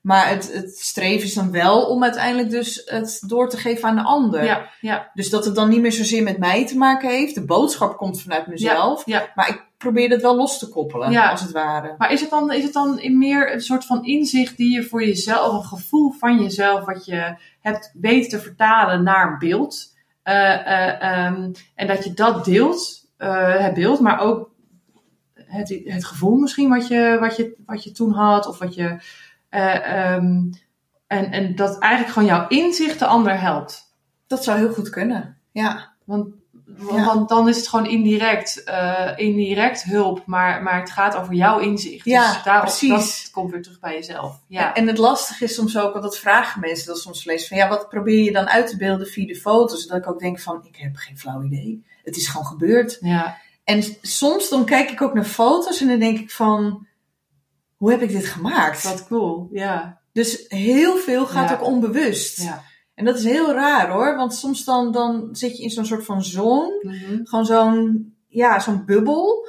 [SPEAKER 2] Maar het, het streven is dan wel om uiteindelijk dus het door te geven aan de ander.
[SPEAKER 1] ja, ja,
[SPEAKER 2] Dus dat het dan niet meer zozeer met mij te maken heeft. De boodschap komt vanuit mezelf.
[SPEAKER 1] ja.
[SPEAKER 2] Maar ik probeer het wel los te koppelen,
[SPEAKER 1] Ja.
[SPEAKER 2] als het ware.
[SPEAKER 1] Maar is het, dan, is het dan in meer een soort van inzicht die je voor jezelf, een gevoel van jezelf, wat je hebt weten te vertalen naar beeld? Eh, eh, ehm, en dat je dat deelt, eh, het beeld, maar ook het, het gevoel misschien wat je, wat, je, wat je toen had, of wat je. ehm, en, en dat eigenlijk gewoon jouw inzicht de ander helpt.
[SPEAKER 2] Dat zou heel goed kunnen. Ja.
[SPEAKER 1] Want,
[SPEAKER 2] Ja.
[SPEAKER 1] want dan is het gewoon indirect, eh, indirect hulp, maar, maar het gaat over jouw inzicht.
[SPEAKER 2] Ja,
[SPEAKER 1] dus
[SPEAKER 2] precies.
[SPEAKER 1] Dat komt weer terug bij jezelf. Ja,
[SPEAKER 2] En het lastige is soms ook, want dat vragen mensen dat soms lees van ja, wat probeer je dan uit te beelden via de foto's? Dat ik ook denk van, ik heb geen flauw idee. Het is gewoon gebeurd.
[SPEAKER 1] ja,
[SPEAKER 2] En soms dan kijk ik ook naar foto's en dan denk ik van, hoe heb ik dit gemaakt?
[SPEAKER 1] wat cool. Ja,
[SPEAKER 2] Dus heel veel gaat
[SPEAKER 1] Ja.
[SPEAKER 2] ook onbewust.
[SPEAKER 1] ja,
[SPEAKER 2] En dat is heel raar hoor, want soms dan, dan zit je in zo'n soort van zone.
[SPEAKER 1] Mhm.
[SPEAKER 2] Gewoon zo'n, ja, zo'n bubbel.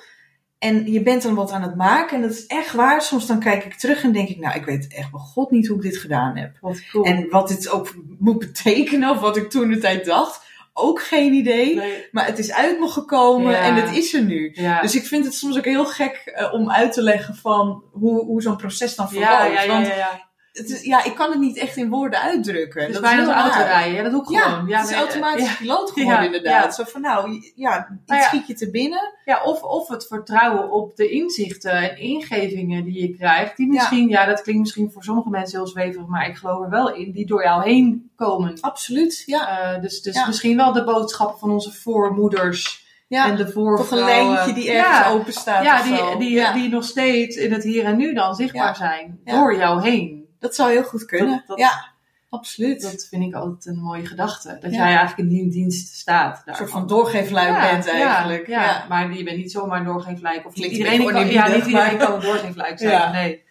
[SPEAKER 2] En je bent dan wat aan het maken. En dat is echt waar. Soms dan kijk ik terug en denk ik, nou, ik weet echt bij god niet hoe ik dit gedaan heb.
[SPEAKER 1] Wat cool.
[SPEAKER 2] En wat dit ook moet betekenen, of wat ik toen de tijd dacht, ook geen idee.
[SPEAKER 1] Nee.
[SPEAKER 2] Maar het is uit me gekomen
[SPEAKER 1] Ja.
[SPEAKER 2] en het is er nu.
[SPEAKER 1] Ja.
[SPEAKER 2] Dus ik vind het soms ook heel gek eh, om uit te leggen van hoe, hoe zo'n proces dan verloopt.
[SPEAKER 1] ja,
[SPEAKER 2] Want. Het is, ja, ik kan het niet echt in woorden uitdrukken.
[SPEAKER 1] Is
[SPEAKER 2] dat
[SPEAKER 1] bijna als autorijden. Ja, dat doe ik
[SPEAKER 2] Ja,
[SPEAKER 1] gewoon. Ja,
[SPEAKER 2] het is automatisch
[SPEAKER 1] ja.
[SPEAKER 2] piloot inderdaad.
[SPEAKER 1] ja.
[SPEAKER 2] Zo van nou, ja,
[SPEAKER 1] ja.
[SPEAKER 2] schiet je te binnen.
[SPEAKER 1] Ja, of, of het vertrouwen op de inzichten en ingevingen die je krijgt. Die misschien, ja. dat klinkt misschien voor sommige mensen heel zweverig, maar ik geloof er wel in, die door jou heen komen.
[SPEAKER 2] Absoluut, ja.
[SPEAKER 1] Eh, dus dus misschien wel de boodschappen van onze voormoeders
[SPEAKER 2] ja.
[SPEAKER 1] en de.
[SPEAKER 2] Toch een lijntje die ergens
[SPEAKER 1] ja,
[SPEAKER 2] open staat
[SPEAKER 1] Ja, die, die, die nog steeds in het hier en nu dan zichtbaar zijn. Door jou heen.
[SPEAKER 2] Dat zou heel goed kunnen.
[SPEAKER 1] Dat- dat-
[SPEAKER 2] ja, absoluut.
[SPEAKER 1] Dat vind ik altijd een mooie gedachte. Dat
[SPEAKER 2] Ja.
[SPEAKER 1] jij eigenlijk in die dienst staat.
[SPEAKER 2] een soort van doorgeefluik
[SPEAKER 1] Ja,
[SPEAKER 2] bent eigenlijk.
[SPEAKER 1] Ja, maar je bent niet zomaar doorgeefluik. Of
[SPEAKER 2] Klinkt een
[SPEAKER 1] iedereen, kan, ja, niet iedereen kan een doorgeefluik (laughs) zijn. Nee.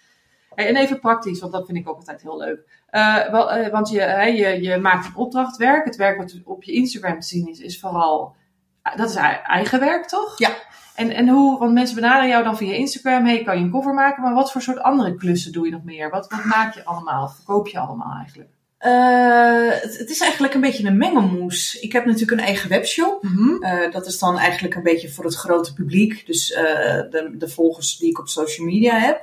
[SPEAKER 1] Hey, En even praktisch, want dat vind ik ook altijd heel leuk. Eh, wel, eh, want je, je, je maakt een opdrachtwerk. Het werk wat op je Instagram te zien is, is vooral... eh, Dat is ei- eigen werk, toch?
[SPEAKER 2] Ja.
[SPEAKER 1] En, en hoe, want mensen benaderen jou dan via Instagram. Hey, kan je een cover maken? Maar wat voor soort andere klussen doe je nog meer? Wat, wat maak je allemaal? Of verkoop je allemaal eigenlijk?
[SPEAKER 2] Eh, het, het is eigenlijk een beetje een mengelmoes. Ik heb natuurlijk een eigen webshop. Eh, dat is dan eigenlijk een beetje voor het grote publiek. Dus eh, de, de volgers die ik op social media heb.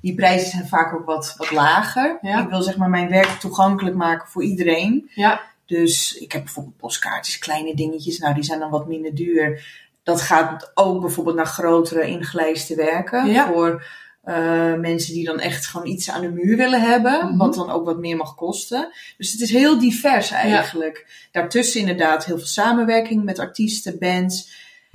[SPEAKER 2] Die prijzen zijn vaak ook wat, wat lager.
[SPEAKER 1] Ja.
[SPEAKER 2] Ik wil zeg maar mijn werk toegankelijk maken voor iedereen.
[SPEAKER 1] Ja.
[SPEAKER 2] Dus ik heb bijvoorbeeld postkaartjes, kleine dingetjes. Nou, die zijn dan wat minder duur. Dat gaat ook bijvoorbeeld naar grotere ingelijste werken.
[SPEAKER 1] Ja.
[SPEAKER 2] Voor eh, mensen die dan echt gewoon iets aan de muur willen hebben.
[SPEAKER 1] Mhm.
[SPEAKER 2] Wat dan ook wat meer mag kosten. Dus het is heel divers eigenlijk. Daartussen inderdaad heel veel samenwerking met artiesten, bands.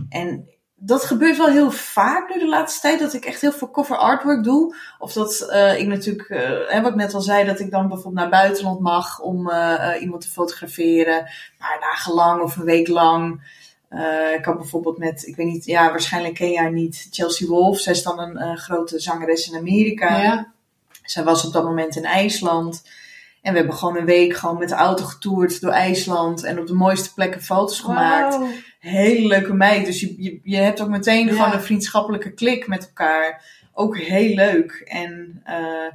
[SPEAKER 2] En dat gebeurt wel heel vaak nu de laatste tijd. Dat ik echt heel veel cover artwork doe. Of dat eh, ik natuurlijk, hè, wat ik net al zei, dat ik dan bijvoorbeeld naar buitenland mag om iemand te fotograferen. Een paar dagen lang of een week lang. Eh, ik had bijvoorbeeld met, ik weet niet, ja, waarschijnlijk ken jij niet, Chelsea Wolf. Zij is dan een grote zangeres in Amerika.
[SPEAKER 1] Ja.
[SPEAKER 2] Zij was op dat moment in IJsland. En we hebben gewoon een week gewoon met de auto getoerd door IJsland. En op de mooiste plekken foto's gemaakt. Hele leuke meid. Dus je, je, je hebt ook meteen
[SPEAKER 1] Ja.
[SPEAKER 2] gewoon een vriendschappelijke klik met elkaar. Ook heel leuk. En eh,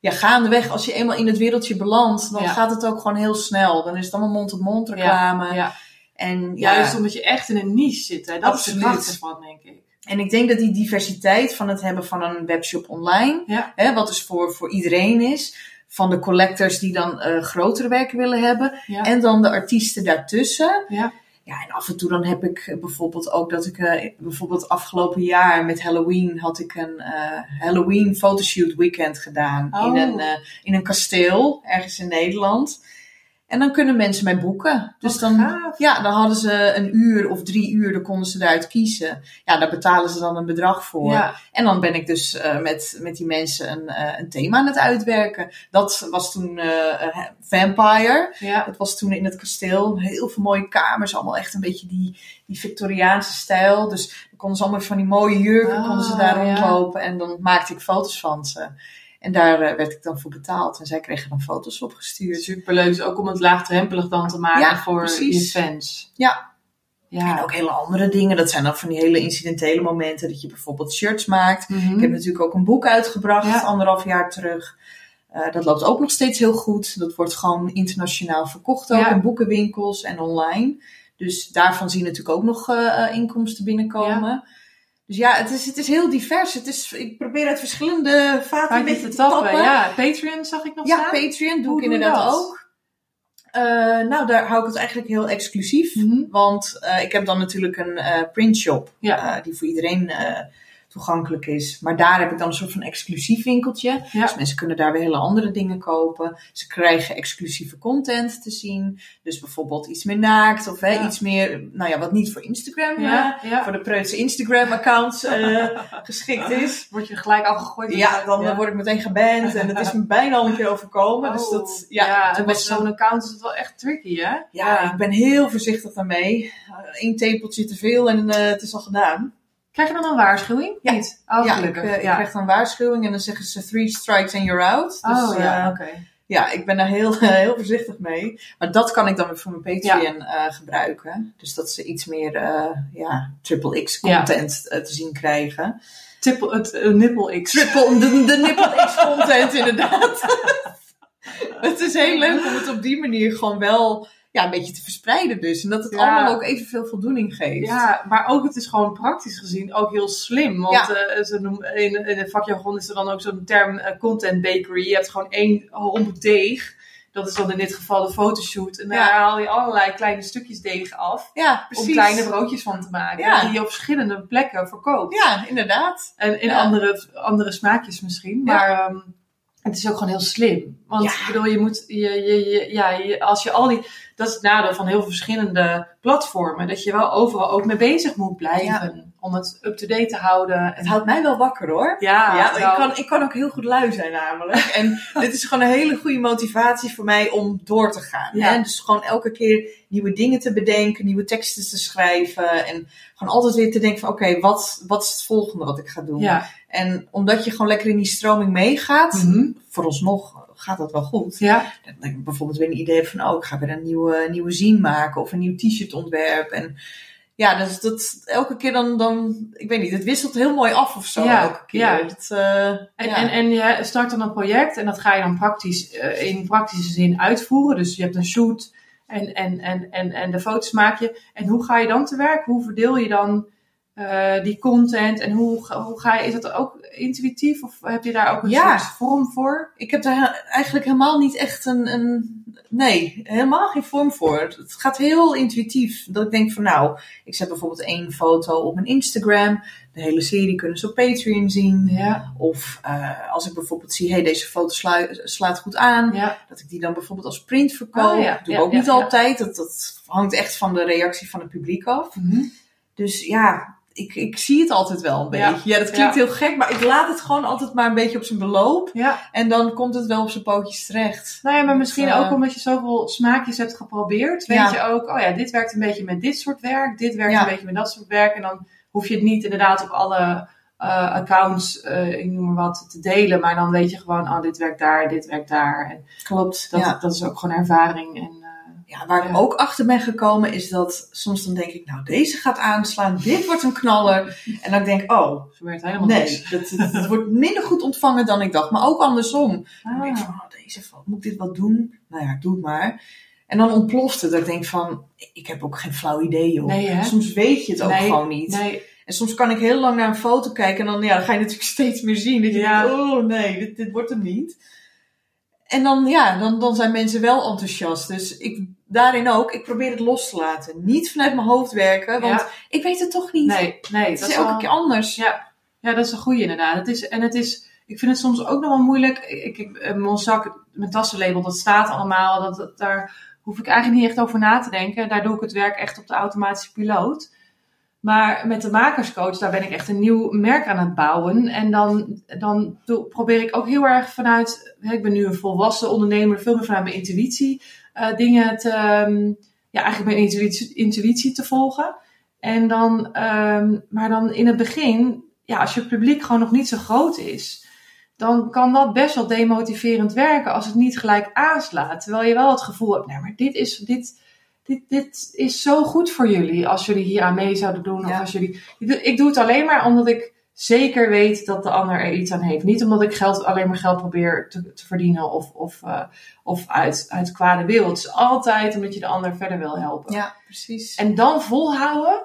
[SPEAKER 2] ja, gaandeweg, als je eenmaal in het wereldje belandt, dan
[SPEAKER 1] Ja.
[SPEAKER 2] gaat het ook gewoon heel snel. Dan is het allemaal mond-op-mond reclame.
[SPEAKER 1] Ja.
[SPEAKER 2] En ja,
[SPEAKER 1] Juist omdat je echt in een niche zit. Hè? Dat is
[SPEAKER 2] Absoluut.
[SPEAKER 1] de kracht ervan, denk ik.
[SPEAKER 2] En ik denk dat die diversiteit van het hebben van een webshop online,
[SPEAKER 1] Ja.
[SPEAKER 2] hè, wat dus voor, voor iedereen is, van de collectors die dan eh, grotere werken willen hebben,
[SPEAKER 1] Ja.
[SPEAKER 2] en dan de artiesten daartussen.
[SPEAKER 1] Ja.
[SPEAKER 2] Ja, en af en toe dan heb ik eh, bijvoorbeeld ook dat ik, eh, bijvoorbeeld afgelopen jaar met Halloween had ik een Halloween photoshoot weekend gedaan
[SPEAKER 1] Oh.
[SPEAKER 2] in, een, eh, in een kasteel ergens in Nederland. En dan kunnen mensen mij boeken. Dus
[SPEAKER 1] Wat
[SPEAKER 2] dan,
[SPEAKER 1] gaaf.
[SPEAKER 2] ja, dan hadden ze een uur of drie uur, dan konden ze eruit kiezen. Ja, daar betalen ze dan een bedrag voor.
[SPEAKER 1] Ja.
[SPEAKER 2] En dan ben ik dus eh, met, met die mensen een, eh, een thema aan het uitwerken. Dat was toen eh, Vampire.
[SPEAKER 1] Ja.
[SPEAKER 2] Dat was toen in het kasteel. Heel veel mooie kamers. Allemaal echt een beetje die, die Victoriaanse stijl. Dus dan konden ze allemaal van die mooie jurken
[SPEAKER 1] Ah,
[SPEAKER 2] konden ze daar
[SPEAKER 1] ja.
[SPEAKER 2] rondlopen. En dan maakte ik foto's van ze. En daar eh, werd ik dan voor betaald. En zij kregen dan foto's opgestuurd.
[SPEAKER 1] Superleuk. Dus ook om het laagdrempelig dan te maken
[SPEAKER 2] Ja,
[SPEAKER 1] voor
[SPEAKER 2] precies.
[SPEAKER 1] je fans.
[SPEAKER 2] Ja.
[SPEAKER 1] Ja.
[SPEAKER 2] En ook hele andere dingen. Dat zijn dan van die hele incidentele momenten. Dat je bijvoorbeeld shirts maakt.
[SPEAKER 1] Mhm.
[SPEAKER 2] Ik heb natuurlijk ook een boek uitgebracht,
[SPEAKER 1] Ja.
[SPEAKER 2] anderhalf jaar terug. Eh, dat loopt ook nog steeds heel goed. Dat wordt gewoon internationaal verkocht ook
[SPEAKER 1] Ja.
[SPEAKER 2] in boekenwinkels en online. Dus daarvan zie je natuurlijk ook nog eh, inkomsten binnenkomen. Dus ja, het is, het is heel divers. Het is, ik probeer uit verschillende vaten een
[SPEAKER 1] Vaak
[SPEAKER 2] beetje
[SPEAKER 1] te tappen.
[SPEAKER 2] tappen.
[SPEAKER 1] Ja, Patreon zag ik nog
[SPEAKER 2] Ja,
[SPEAKER 1] staan.
[SPEAKER 2] Patreon doe
[SPEAKER 1] Hoe
[SPEAKER 2] ik
[SPEAKER 1] doe
[SPEAKER 2] inderdaad
[SPEAKER 1] dat?
[SPEAKER 2] ook. Eh, nou, daar hou ik het eigenlijk heel exclusief.
[SPEAKER 1] Mhm.
[SPEAKER 2] Want eh, ik heb dan natuurlijk een eh printshop.
[SPEAKER 1] Ja.
[SPEAKER 2] die voor iedereen toegankelijk is. Maar daar heb ik dan een soort van exclusief winkeltje.
[SPEAKER 1] Ja.
[SPEAKER 2] Dus mensen kunnen daar weer hele andere dingen kopen. Ze krijgen exclusieve content te zien. Dus bijvoorbeeld iets meer naakt. Of hè,
[SPEAKER 1] Ja.
[SPEAKER 2] iets meer, nou ja, wat niet voor Instagram.
[SPEAKER 1] Ja,
[SPEAKER 2] voor de preutse Instagram accounts eh, (laughs) geschikt is.
[SPEAKER 1] Word je gelijk afgegooid?
[SPEAKER 2] Ja, dan eh, word ik meteen geband. En het is me (laughs) bijna al een keer overkomen. dus
[SPEAKER 1] Oh.
[SPEAKER 2] dat, ja,
[SPEAKER 1] en met zo'n account is het wel echt tricky, hè?
[SPEAKER 2] ja, ik ben heel voorzichtig daarmee. Eén tepeltje te veel en eh, het is al gedaan.
[SPEAKER 1] Krijg je dan een waarschuwing?
[SPEAKER 2] Ja.
[SPEAKER 1] Niet? Oh,
[SPEAKER 2] ja, ik,
[SPEAKER 1] gelukkig.
[SPEAKER 2] eh, ik
[SPEAKER 1] ja.
[SPEAKER 2] krijg dan waarschuwing en dan zeggen ze three strikes and you're out. Dus,
[SPEAKER 1] oh, ja,
[SPEAKER 2] eh,
[SPEAKER 1] oké.
[SPEAKER 2] ja, ik ben daar heel, (laughs) heel voorzichtig mee. Maar dat kan ik dan weer voor mijn Patreon eh, gebruiken. Dus dat ze iets meer ja, triple X content te zien krijgen.
[SPEAKER 1] Triple, het uh, nipple X.
[SPEAKER 2] Triple, de, de nipple X (laughs) content inderdaad. (laughs) het is heel leuk om het op die manier gewoon wel ja, een beetje te verspreiden dus. En dat het allemaal ook evenveel voldoening geeft.
[SPEAKER 1] Ja, maar ook het is gewoon praktisch gezien ook heel slim. Want ja. ze noemen, in, in het vakjargon is er dan ook zo'n term content bakery. Je hebt gewoon één homp deeg. Dat is dan in dit geval de fotoshoot. En daar haal je allerlei kleine stukjes deeg af.
[SPEAKER 2] Ja, precies.
[SPEAKER 1] Om kleine broodjes van te maken. Die je op verschillende plekken verkoopt.
[SPEAKER 2] Ja, inderdaad.
[SPEAKER 1] En in andere, andere smaakjes misschien. Maar um, het is ook gewoon heel slim. Want ik bedoel, je moet, je, je, je, ja, je, als je al die, dat is het nadeel van heel veel verschillende platformen, dat je wel overal ook mee bezig moet blijven. Om het up-to-date te houden.
[SPEAKER 2] Het houdt mij wel wakker hoor.
[SPEAKER 1] Ja,
[SPEAKER 2] ja ik, kan, ik kan ook heel goed lui zijn namelijk. en (laughs) dit is gewoon een hele goede motivatie voor mij om door te gaan. Hè? Dus gewoon elke keer nieuwe dingen te bedenken, nieuwe teksten te schrijven. En gewoon altijd weer te denken van oké, wat, wat is het volgende wat ik ga doen?
[SPEAKER 1] Ja.
[SPEAKER 2] En omdat je gewoon lekker in die stroming meegaat,
[SPEAKER 1] Mhm.
[SPEAKER 2] vooralsnog gaat dat wel goed.
[SPEAKER 1] Ja,
[SPEAKER 2] Dat ik bijvoorbeeld weer een idee heb van, oh, ik ga weer een nieuwe, nieuwe zine maken of een nieuw t-shirt ontwerp. En ja, dus dat elke keer dan, dan, ik weet niet, het wisselt heel mooi af of zo
[SPEAKER 1] Ja,
[SPEAKER 2] elke keer.
[SPEAKER 1] ja.
[SPEAKER 2] Dat, eh,
[SPEAKER 1] En,
[SPEAKER 2] ja.
[SPEAKER 1] en, en je start dan een project en dat ga je dan praktisch eh, in praktische zin uitvoeren. Dus je hebt een shoot en, en, en, en, en de foto's maak je. En hoe ga je dan te werk? Hoe verdeel je dan eh, die content? En hoe, ga- hoe ga je, is dat ook intuïtief of heb je daar ook een
[SPEAKER 2] Ja.
[SPEAKER 1] soort vorm voor?
[SPEAKER 2] ik heb daar eigenlijk helemaal niet echt een, een, nee, helemaal geen vorm voor. Het gaat heel intuïtief. Dat ik denk van, nou, ik zet bijvoorbeeld één foto op mijn Instagram. De hele serie kunnen ze op Patreon zien.
[SPEAKER 1] Ja,
[SPEAKER 2] Of eh, als ik bijvoorbeeld zie, hey, deze foto slaat goed aan.
[SPEAKER 1] ja,
[SPEAKER 2] Dat ik die dan bijvoorbeeld als print verkoop.
[SPEAKER 1] Oh ja,
[SPEAKER 2] Doe ik ook niet altijd. Dat, dat hangt echt van de reactie van het publiek af.
[SPEAKER 1] Mhm.
[SPEAKER 2] Dus ja, ik, ik zie het altijd wel een beetje. Ja, dat klinkt
[SPEAKER 1] ja.
[SPEAKER 2] heel gek, maar ik laat het gewoon altijd maar een beetje op zijn beloop.
[SPEAKER 1] ja.
[SPEAKER 2] En dan komt het wel op zijn pootjes terecht.
[SPEAKER 1] Nou ja, maar misschien
[SPEAKER 2] eh,
[SPEAKER 1] ook omdat je zoveel smaakjes hebt geprobeerd. Weet je ook, oh ja, dit werkt een beetje met dit soort werk. Dit werkt een beetje met dat soort werk. En dan hoef je het niet inderdaad op alle eh, accounts, eh, ik noem maar wat, te delen. Maar dan weet je gewoon, oh, dit werkt daar, dit werkt daar. En
[SPEAKER 2] Klopt.
[SPEAKER 1] dat, dat is ook gewoon ervaring. En,
[SPEAKER 2] ja, waar ik ook achter ben gekomen is dat soms dan denk ik, nou deze gaat aanslaan, dit wordt een knaller. En dan denk ik, oh
[SPEAKER 1] werkt helemaal
[SPEAKER 2] nee,
[SPEAKER 1] niks.
[SPEAKER 2] het, het, wordt minder goed ontvangen dan ik dacht. Maar ook andersom. Dan denk ik
[SPEAKER 1] Ah.
[SPEAKER 2] van, oh, deze moet ik dit wat doen? Nou ja, doe het maar. En dan ontploft het. Dat ik denk van, ik heb ook geen flauw idee, joh.
[SPEAKER 1] Nee?
[SPEAKER 2] Soms weet je het ook
[SPEAKER 1] Nee,
[SPEAKER 2] gewoon niet.
[SPEAKER 1] Nee,
[SPEAKER 2] En soms kan ik heel lang naar een foto kijken en dan, ja, dan ga je natuurlijk (laughs) steeds meer zien. Dat je
[SPEAKER 1] Ja.
[SPEAKER 2] denkt, oh nee, dit, dit wordt hem niet. En dan, ja, dan, dan zijn mensen wel enthousiast. Dus ik, daarin ook, ik probeer het los te laten. Niet vanuit mijn hoofd werken, want
[SPEAKER 1] Ja.
[SPEAKER 2] ik weet het toch niet.
[SPEAKER 1] nee, nee.
[SPEAKER 2] het
[SPEAKER 1] dat
[SPEAKER 2] is elke
[SPEAKER 1] wel-
[SPEAKER 2] keer anders.
[SPEAKER 1] Ja, ja, dat is een goede inderdaad. Het is, en het is, ik vind het soms ook nog wel moeilijk. Ik, ik, eh, mijn zak, mijn tassenlabel, dat staat allemaal. Dat, dat, daar hoef ik eigenlijk niet echt over na te denken. Daar doe ik het werk echt op de automatische piloot. Maar met de makerscoach, daar ben ik echt een nieuw merk aan het bouwen. En dan, dan probeer ik ook heel erg vanuit, hè, ik ben nu een volwassen ondernemer, veel meer vanuit mijn intuïtie, eh, dingen te, ehm, ja, eigenlijk mijn intuïtie, intuïtie te volgen. En dan, ehm, maar dan in het begin, ja, als je publiek gewoon nog niet zo groot is, dan kan dat best wel demotiverend werken als het niet gelijk aanslaat. Terwijl je wel het gevoel hebt, nou, maar dit is, dit, dit, dit is zo goed voor jullie als jullie hier aan mee zouden doen. Of als jullie, ik doe het alleen maar omdat ik zeker weet dat de ander er iets aan heeft. Niet omdat ik geld, alleen maar geld probeer te, te verdienen of, of, eh, of uit, uit kwade wil. Het is altijd omdat je de ander verder wil helpen.
[SPEAKER 2] Ja, precies.
[SPEAKER 1] En dan volhouden,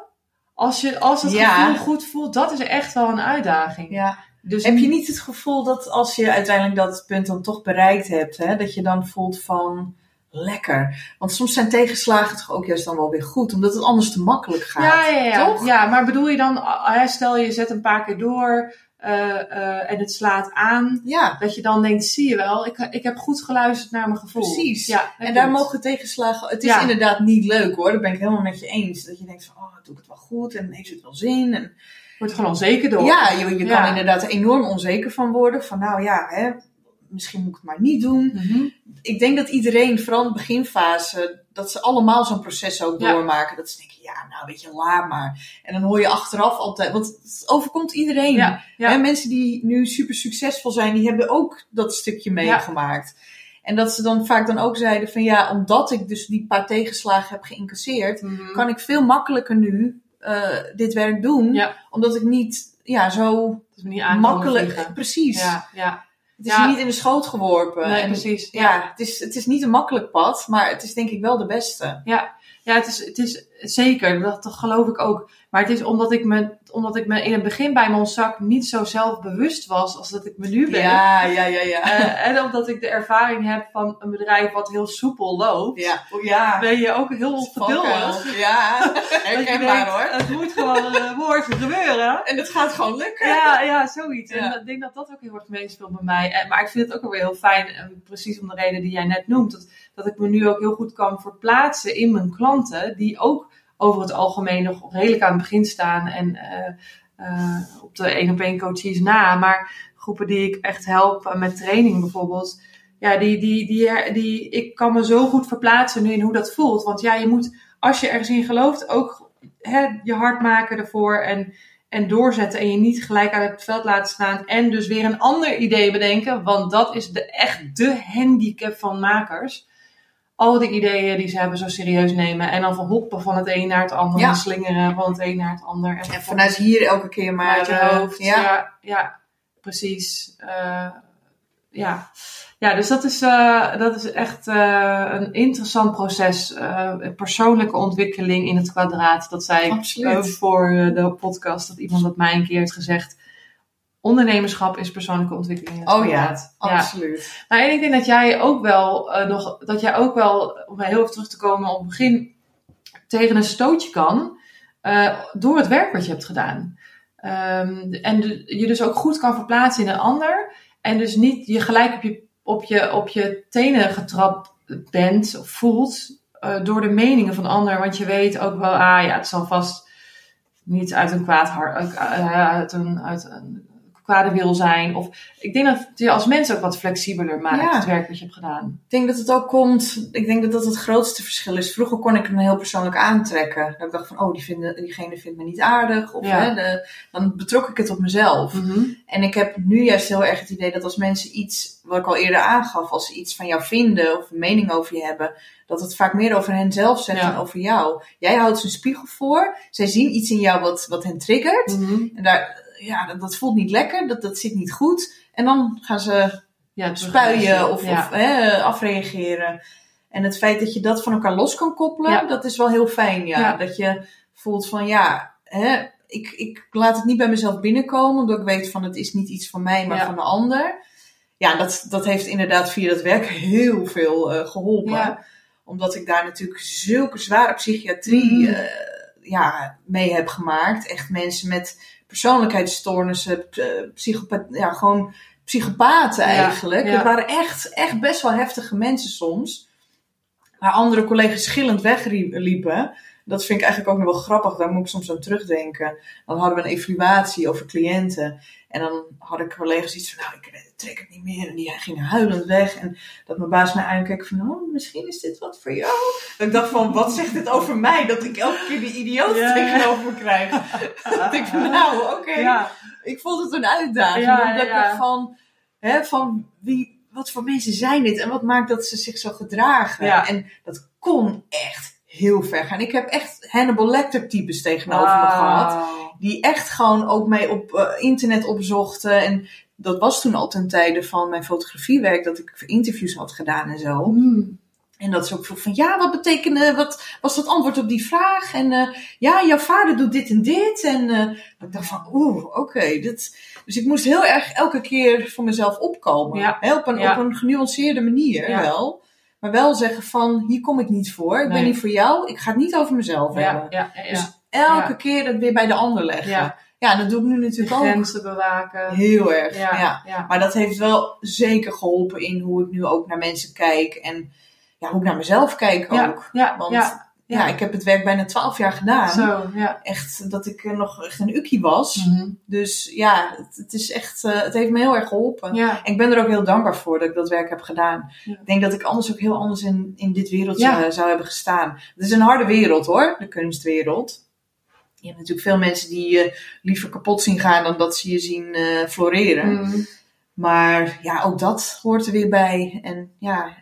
[SPEAKER 1] als, je, als het
[SPEAKER 2] Ja.
[SPEAKER 1] gevoel goed voelt, dat is echt wel een uitdaging.
[SPEAKER 2] ja.
[SPEAKER 1] Dus
[SPEAKER 2] Heb je niet het gevoel dat als je uiteindelijk dat punt dan toch bereikt hebt, hè, dat je dan voelt van lekker? Want soms zijn tegenslagen toch ook juist dan wel weer goed, omdat het anders te makkelijk gaat.
[SPEAKER 1] Ja, ja, ja.
[SPEAKER 2] Toch?
[SPEAKER 1] ja, maar bedoel je dan, hè, stel je zet een paar keer door eh, eh, en het slaat aan,
[SPEAKER 2] Ja,
[SPEAKER 1] dat je dan denkt, zie je wel, ik, ik heb goed geluisterd naar mijn gevoel.
[SPEAKER 2] Precies.
[SPEAKER 1] Ja,
[SPEAKER 2] en daar mogen tegenslagen. Het is
[SPEAKER 1] Ja.
[SPEAKER 2] inderdaad niet leuk hoor, dat ben ik helemaal met je eens. Dat je denkt van, oh, doe ik het wel goed en heeft het wel zin? En
[SPEAKER 1] Wordt gewoon onzeker door.
[SPEAKER 2] ja, je, je kan inderdaad er enorm onzeker van worden. Van nou ja, hè, misschien moet ik het maar niet doen.
[SPEAKER 1] Mhm.
[SPEAKER 2] ik denk dat iedereen, vooral in de beginfase, dat ze allemaal zo'n proces ook
[SPEAKER 1] Ja.
[SPEAKER 2] doormaken. Dat ze denken, ja, nou weet je, laat maar. En dan hoor je achteraf altijd, want het overkomt iedereen.
[SPEAKER 1] Ja, ja.
[SPEAKER 2] Hè, mensen die nu super succesvol zijn, die hebben ook dat stukje meegemaakt. En dat ze dan vaak dan ook zeiden van ja, omdat ik dus die paar tegenslagen heb geïncasseerd,
[SPEAKER 1] Mhm.
[SPEAKER 2] kan ik veel makkelijker nu eh, dit werk doen. Omdat ik niet ja, zo makkelijk. Precies.
[SPEAKER 1] Ja, ja.
[SPEAKER 2] Het is
[SPEAKER 1] Ja.
[SPEAKER 2] niet in de schoot geworpen.
[SPEAKER 1] Nee,
[SPEAKER 2] en,
[SPEAKER 1] precies.
[SPEAKER 2] ja, het, is, het is niet een makkelijk pad, maar het is denk ik wel de beste.
[SPEAKER 1] Ja, het is, het is zeker, dat, dat geloof ik ook. Maar het is omdat ik, me, omdat ik me in het begin bij mijn zak niet zo zelfbewust was als dat ik me nu ben.
[SPEAKER 2] Ja, ja, ja, ja.
[SPEAKER 1] Eh, en omdat ik de ervaring heb van een bedrijf wat heel soepel loopt,
[SPEAKER 2] ja. Oh, ja.
[SPEAKER 1] ben je ook heel geduldig.
[SPEAKER 2] Valkuil. Ja, (laughs) herkenbaar
[SPEAKER 1] denkt,
[SPEAKER 2] hoor.
[SPEAKER 1] Het moet gewoon (laughs) uh, gebeuren.
[SPEAKER 2] En het gaat gewoon lukken.
[SPEAKER 1] Ja, ja, zoiets.
[SPEAKER 2] Ja.
[SPEAKER 1] En ik denk dat dat ook heel erg meespeelt bij mij. En, maar ik vind het ook alweer heel fijn, en precies om de reden die jij net noemt, dat, dat ik me nu ook heel goed kan verplaatsen in mijn klanten, die ook over het algemeen nog redelijk aan het begin staan en eh, eh, op de één op één coaches na. Maar groepen die ik echt help met training bijvoorbeeld. Ja, die, die, die, die, ik kan me zo goed verplaatsen nu in hoe dat voelt. Want ja, je moet, als je ergens in gelooft, ook hè, je hard maken ervoor en, en doorzetten. En je niet gelijk aan het veld laten staan. En dus weer een ander idee bedenken. Want dat is de, echt de handicap van makers. Al die ideeën die ze hebben zo serieus nemen. En dan van hoppen van het een naar het ander.
[SPEAKER 2] Ja.
[SPEAKER 1] En slingeren van het een naar het ander.
[SPEAKER 2] En vanuit hier elke keer maar.
[SPEAKER 1] vanuit je
[SPEAKER 2] eh,
[SPEAKER 1] hoofd.
[SPEAKER 2] Ja.
[SPEAKER 1] Ja, ja, precies. Eh, ja. ja, dus dat is, eh, dat is echt een interessant proces. persoonlijke ontwikkeling in het kwadraat. Dat zei ik
[SPEAKER 2] Absoluut.
[SPEAKER 1] eh, voor de podcast. Dat iemand dat mij een keer heeft gezegd. Ondernemerschap is persoonlijke ontwikkeling
[SPEAKER 2] Oh ja, absoluut.
[SPEAKER 1] Nou, en ik denk dat jij ook wel eh, nog, dat jij ook wel, om heel even terug te komen op het begin, tegen een stootje kan eh, door het werk wat je hebt gedaan. Ehm, en de- je dus ook goed kan verplaatsen in een ander. En dus niet je gelijk op je, op je, op je tenen getrapt bent of voelt eh, door de meningen van de ander. Want je weet ook wel, ah ja, het zal vast niet uit een kwaad hart, uit een, uit een kwade wil zijn. Of ik denk dat je als mens ook wat flexibeler maakt,
[SPEAKER 2] Ja.
[SPEAKER 1] het werk wat je hebt gedaan.
[SPEAKER 2] Ik denk dat het ook komt, ik denk dat dat het grootste verschil is. Vroeger kon ik me heel persoonlijk aantrekken. Dat ik dacht van, oh, die vinden, diegene vindt me niet aardig. Of
[SPEAKER 1] Ja.
[SPEAKER 2] hè, de, dan betrok ik het op mezelf. En ik heb nu juist heel erg het idee dat als mensen iets, wat ik al eerder aangaf, als ze iets van jou vinden of een mening over je hebben, dat het vaak meer over hen zelf zegt
[SPEAKER 1] Ja.
[SPEAKER 2] dan over jou. Jij houdt ze een spiegel voor, zij zien iets in jou wat, wat hen triggert.
[SPEAKER 1] Mhm.
[SPEAKER 2] En daar, ja, dat, dat voelt niet lekker, dat, dat zit niet goed. En dan gaan ze
[SPEAKER 1] Ja,
[SPEAKER 2] spuien of,
[SPEAKER 1] ja.
[SPEAKER 2] of hè, afreageren. En het feit dat je dat van elkaar los kan koppelen,
[SPEAKER 1] Ja.
[SPEAKER 2] dat is wel heel fijn. Ja. Dat je voelt van ja, hè, ik, ik laat het niet bij mezelf binnenkomen, omdat ik weet van het is niet iets van mij, maar van de ander. Ja, dat, dat heeft inderdaad via dat werk heel veel eh, geholpen. Omdat ik daar natuurlijk zulke zware psychiatrie
[SPEAKER 1] Mm.
[SPEAKER 2] eh, ja, mee heb gemaakt. Echt mensen met persoonlijkheidsstoornissen, eh, psychopath, ja, gewoon psychopaten eigenlijk.
[SPEAKER 1] ja.
[SPEAKER 2] Het waren echt, echt best wel heftige mensen soms. Waar andere collega's schillend wegliepen. Dat vind ik eigenlijk ook nog wel grappig. Daar moet ik soms aan terugdenken. Dan hadden we een evaluatie over cliënten. En dan hadden collega's iets van, nou, ik trek het niet meer. En die gingen huilend weg. En dat mijn baas mij aankeek van, oh, misschien is dit wat voor jou. Dat ik dacht van, wat zegt dit over mij? Dat ik elke keer die idioot tegenover krijg. (laughs) dat ik van, nou, oké.
[SPEAKER 1] Ja,
[SPEAKER 2] Ik vond het een uitdaging.
[SPEAKER 1] Ja,
[SPEAKER 2] omdat
[SPEAKER 1] ja,
[SPEAKER 2] ik van, hè, van wie, wat voor mensen zijn dit? En wat maakt dat ze zich zo gedragen? En dat kon echt heel ver gaan. Ik heb echt Hannibal Lecter types tegenover me gehad. Die echt gewoon ook mee op eh, internet opzochten. En dat was toen al ten tijde van mijn fotografiewerk. Dat ik interviews had gedaan en zo.
[SPEAKER 1] Mm.
[SPEAKER 2] En dat ze ook vroeg van, ja, wat betekende, wat was dat antwoord op die vraag? En eh, ja, jouw vader doet dit en dit. En eh, ik dacht van, oeh, oké. dit dus ik moest heel erg elke keer voor mezelf opkomen.
[SPEAKER 1] Ja.
[SPEAKER 2] Hè, op, een,
[SPEAKER 1] Ja.
[SPEAKER 2] op een genuanceerde manier
[SPEAKER 1] Ja.
[SPEAKER 2] wel. Maar wel zeggen van, hier kom ik niet voor. Ik ben niet voor jou. Ik ga het niet over mezelf
[SPEAKER 1] Ja,
[SPEAKER 2] hebben.
[SPEAKER 1] ja, ja.
[SPEAKER 2] Dus elke keer het weer bij de ander leggen.
[SPEAKER 1] Ja.
[SPEAKER 2] Dat doe ik nu natuurlijk ook
[SPEAKER 1] Grenzen bewaken.
[SPEAKER 2] heel erg.
[SPEAKER 1] Ja.
[SPEAKER 2] Maar dat heeft wel zeker geholpen in hoe ik nu ook naar mensen kijk. En ja, hoe ik naar mezelf kijk ook.
[SPEAKER 1] ja,
[SPEAKER 2] Want
[SPEAKER 1] ja,
[SPEAKER 2] ik heb het werk bijna twaalf jaar gedaan.
[SPEAKER 1] Zo, ja.
[SPEAKER 2] Echt dat ik nog echt een ukkie was.
[SPEAKER 1] Mhm.
[SPEAKER 2] Dus ja, het, het is echt, eh, het heeft me heel erg geholpen.
[SPEAKER 1] Ja,
[SPEAKER 2] En ik ben er ook heel dankbaar voor dat ik dat werk heb gedaan.
[SPEAKER 1] Ja.
[SPEAKER 2] Ik denk dat ik anders ook heel anders in, in dit wereldje
[SPEAKER 1] Ja.
[SPEAKER 2] eh, zou hebben gestaan. Het is een harde wereld hoor, de kunstwereld. Je hebt natuurlijk veel mensen die je liever kapot zien gaan dan dat ze je zien eh, floreren.
[SPEAKER 1] Mhm.
[SPEAKER 2] Maar ja, ook dat hoort er weer bij. En ja,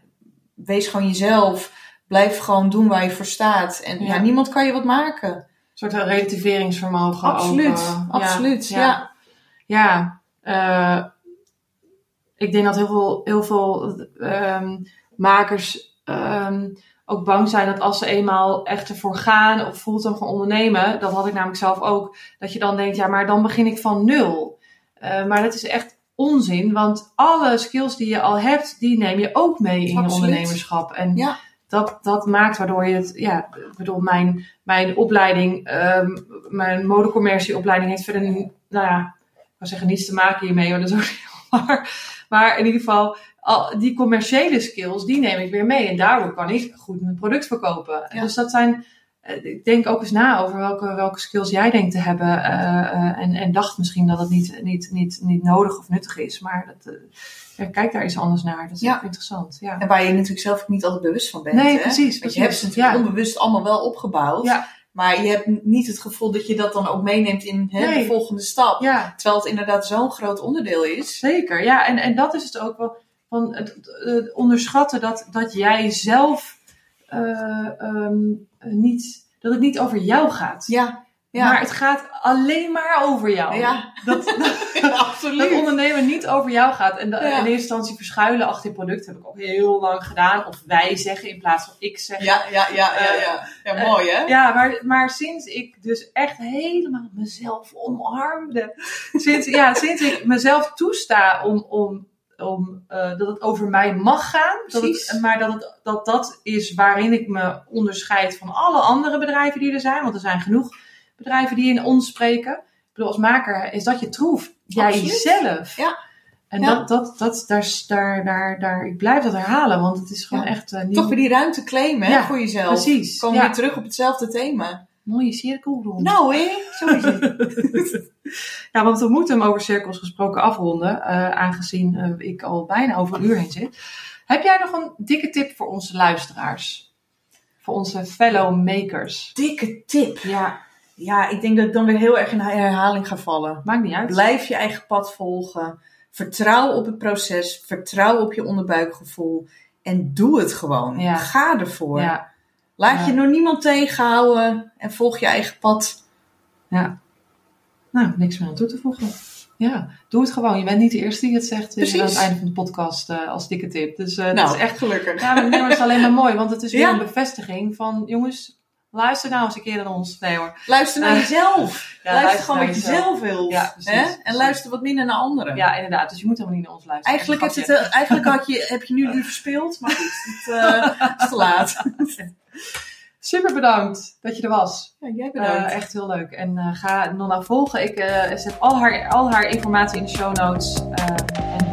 [SPEAKER 2] wees gewoon jezelf. Blijf gewoon doen waar je voor staat. En ja,
[SPEAKER 1] Ja.
[SPEAKER 2] niemand kan je wat maken.
[SPEAKER 1] Een soort relativeringsvermogen.
[SPEAKER 2] Absoluut,
[SPEAKER 1] ook, eh,
[SPEAKER 2] absoluut.
[SPEAKER 1] Ja.
[SPEAKER 2] Ja.
[SPEAKER 1] Eh, ik denk dat heel veel, heel veel ehm, makers ehm, ook bang zijn dat als ze eenmaal echt ervoor gaan of fulltime gaan ondernemen, dat had ik namelijk zelf ook, dat je dan denkt, ja, maar dan begin ik van nul. Eh, maar dat is echt onzin, want alle skills die je al hebt, die neem je ook mee in je ondernemerschap. En
[SPEAKER 2] Ja.
[SPEAKER 1] Dat, dat maakt waardoor je het, ja, ik bedoel, mijn, mijn opleiding, ehm, mijn modecommercieopleiding heeft verder, nou ja, ik wil zeggen niets te maken hiermee, maar dat is ook niet waar. Maar in ieder geval, al, die commerciële skills, die neem ik weer mee. En daardoor kan ik goed mijn product verkopen.
[SPEAKER 2] Ja.
[SPEAKER 1] Dus dat zijn, eh, ik denk ook eens na over welke, welke skills jij denkt te hebben. eh, eh, en, en dacht misschien dat het niet, niet, niet, niet nodig of nuttig is. Maar dat, ja, kijk daar eens anders naar. Dat is
[SPEAKER 2] Ja.
[SPEAKER 1] ook interessant. Ja.
[SPEAKER 2] En waar je natuurlijk zelf ook niet altijd bewust van bent.
[SPEAKER 1] Nee,
[SPEAKER 2] hè?
[SPEAKER 1] precies,
[SPEAKER 2] Want je hebt het natuurlijk onbewust allemaal wel opgebouwd.
[SPEAKER 1] Ja.
[SPEAKER 2] Maar je hebt niet het gevoel dat je dat dan ook meeneemt in hè,
[SPEAKER 1] Nee.
[SPEAKER 2] de volgende stap.
[SPEAKER 1] ja,
[SPEAKER 2] Terwijl het inderdaad zo'n groot onderdeel is.
[SPEAKER 1] Zeker, ja. En, en dat is het ook wel. Van het, het onderschatten dat, dat jij zelf eh, ehm, niet. Dat het niet over jou gaat.
[SPEAKER 2] Ja, ja.
[SPEAKER 1] Maar het gaat alleen maar over jou.
[SPEAKER 2] Ja.
[SPEAKER 1] Dat, (laughs) dat,
[SPEAKER 2] Ja,
[SPEAKER 1] dat ondernemen niet over jou gaat. En
[SPEAKER 2] Ja.
[SPEAKER 1] in eerste instantie verschuilen achter je product heb ik ook heel lang gedaan. Of wij zeggen in plaats van ik zeggen.
[SPEAKER 2] Ja, ja, ja, ja, ja. Ja, mooi hè?
[SPEAKER 1] Ja, maar, maar sinds ik dus echt helemaal mezelf omarmde. Sinds, ja, (laughs) sinds ik mezelf toesta om, om, om eh, dat het over mij mag gaan. Dat het, maar dat, het, dat dat is waarin ik me onderscheid van alle andere bedrijven die er zijn. Want er zijn genoeg bedrijven die in ons spreken. Ik bedoel, als maker is dat je troef. Jijzelf.
[SPEAKER 2] Ja.
[SPEAKER 1] En
[SPEAKER 2] Ja.
[SPEAKER 1] dat, dat, dat, daar, daar, daar, daar, ik blijf dat herhalen, want het is gewoon
[SPEAKER 2] Ja.
[SPEAKER 1] echt uh, nieuw.
[SPEAKER 2] Toch weer die ruimte claimen hè,
[SPEAKER 1] Ja,
[SPEAKER 2] voor jezelf.
[SPEAKER 1] Precies.
[SPEAKER 2] Kom weer terug op hetzelfde thema.
[SPEAKER 1] Mooie cirkel rond.
[SPEAKER 2] Nou hè, zo is het.
[SPEAKER 1] Ja, (laughs) want we moeten hem over cirkels gesproken afronden, eh, aangezien eh, ik al bijna over een uur heen zit. Heb jij nog een dikke tip voor onze luisteraars? Voor onze fellow makers?
[SPEAKER 2] Dikke tip.
[SPEAKER 1] Ja,
[SPEAKER 2] Ja, ik denk dat ik dan weer heel erg in herhaling ga vallen.
[SPEAKER 1] maakt niet uit.
[SPEAKER 2] Blijf je eigen pad volgen. Vertrouw op het proces. Vertrouw op je onderbuikgevoel. En doe het gewoon.
[SPEAKER 1] Ja.
[SPEAKER 2] Ga ervoor.
[SPEAKER 1] Ja,
[SPEAKER 2] Laat
[SPEAKER 1] Ja.
[SPEAKER 2] je door niemand tegenhouden. En volg je eigen pad.
[SPEAKER 1] ja. Nou, niks meer aan toe te voegen. Ja, doe het gewoon. Je bent niet de eerste die het zegt eh,
[SPEAKER 2] Precies.
[SPEAKER 1] aan het einde van de podcast eh, als dikke tip. Dus eh, dat
[SPEAKER 2] nou,
[SPEAKER 1] is echt
[SPEAKER 2] gelukkig.
[SPEAKER 1] Ja, maar het is alleen maar mooi, want het is (laughs) weer een bevestiging van, jongens, luister nou eens een keer naar ons. Nee hoor.
[SPEAKER 2] Luister naar
[SPEAKER 1] Eh,
[SPEAKER 2] jezelf. (laughs)
[SPEAKER 1] ja,
[SPEAKER 2] luister
[SPEAKER 1] luister
[SPEAKER 2] gewoon wat je zelf wil.
[SPEAKER 1] Ja.
[SPEAKER 2] En luister wat minder naar anderen.
[SPEAKER 1] Ja, inderdaad. Dus je moet helemaal niet naar ons luisteren.
[SPEAKER 2] Eigenlijk, het, eh, eigenlijk had je, heb je nu uur verspeeld. Maar goed, het (laughs) eh, is te laat. (laughs)
[SPEAKER 1] Super bedankt dat je er was.
[SPEAKER 2] Ja, jij bedankt.
[SPEAKER 1] Eh, echt heel leuk. En eh, ga Nonna volgen. Ik eh, zet al haar, al haar informatie in de show notes. Eh, en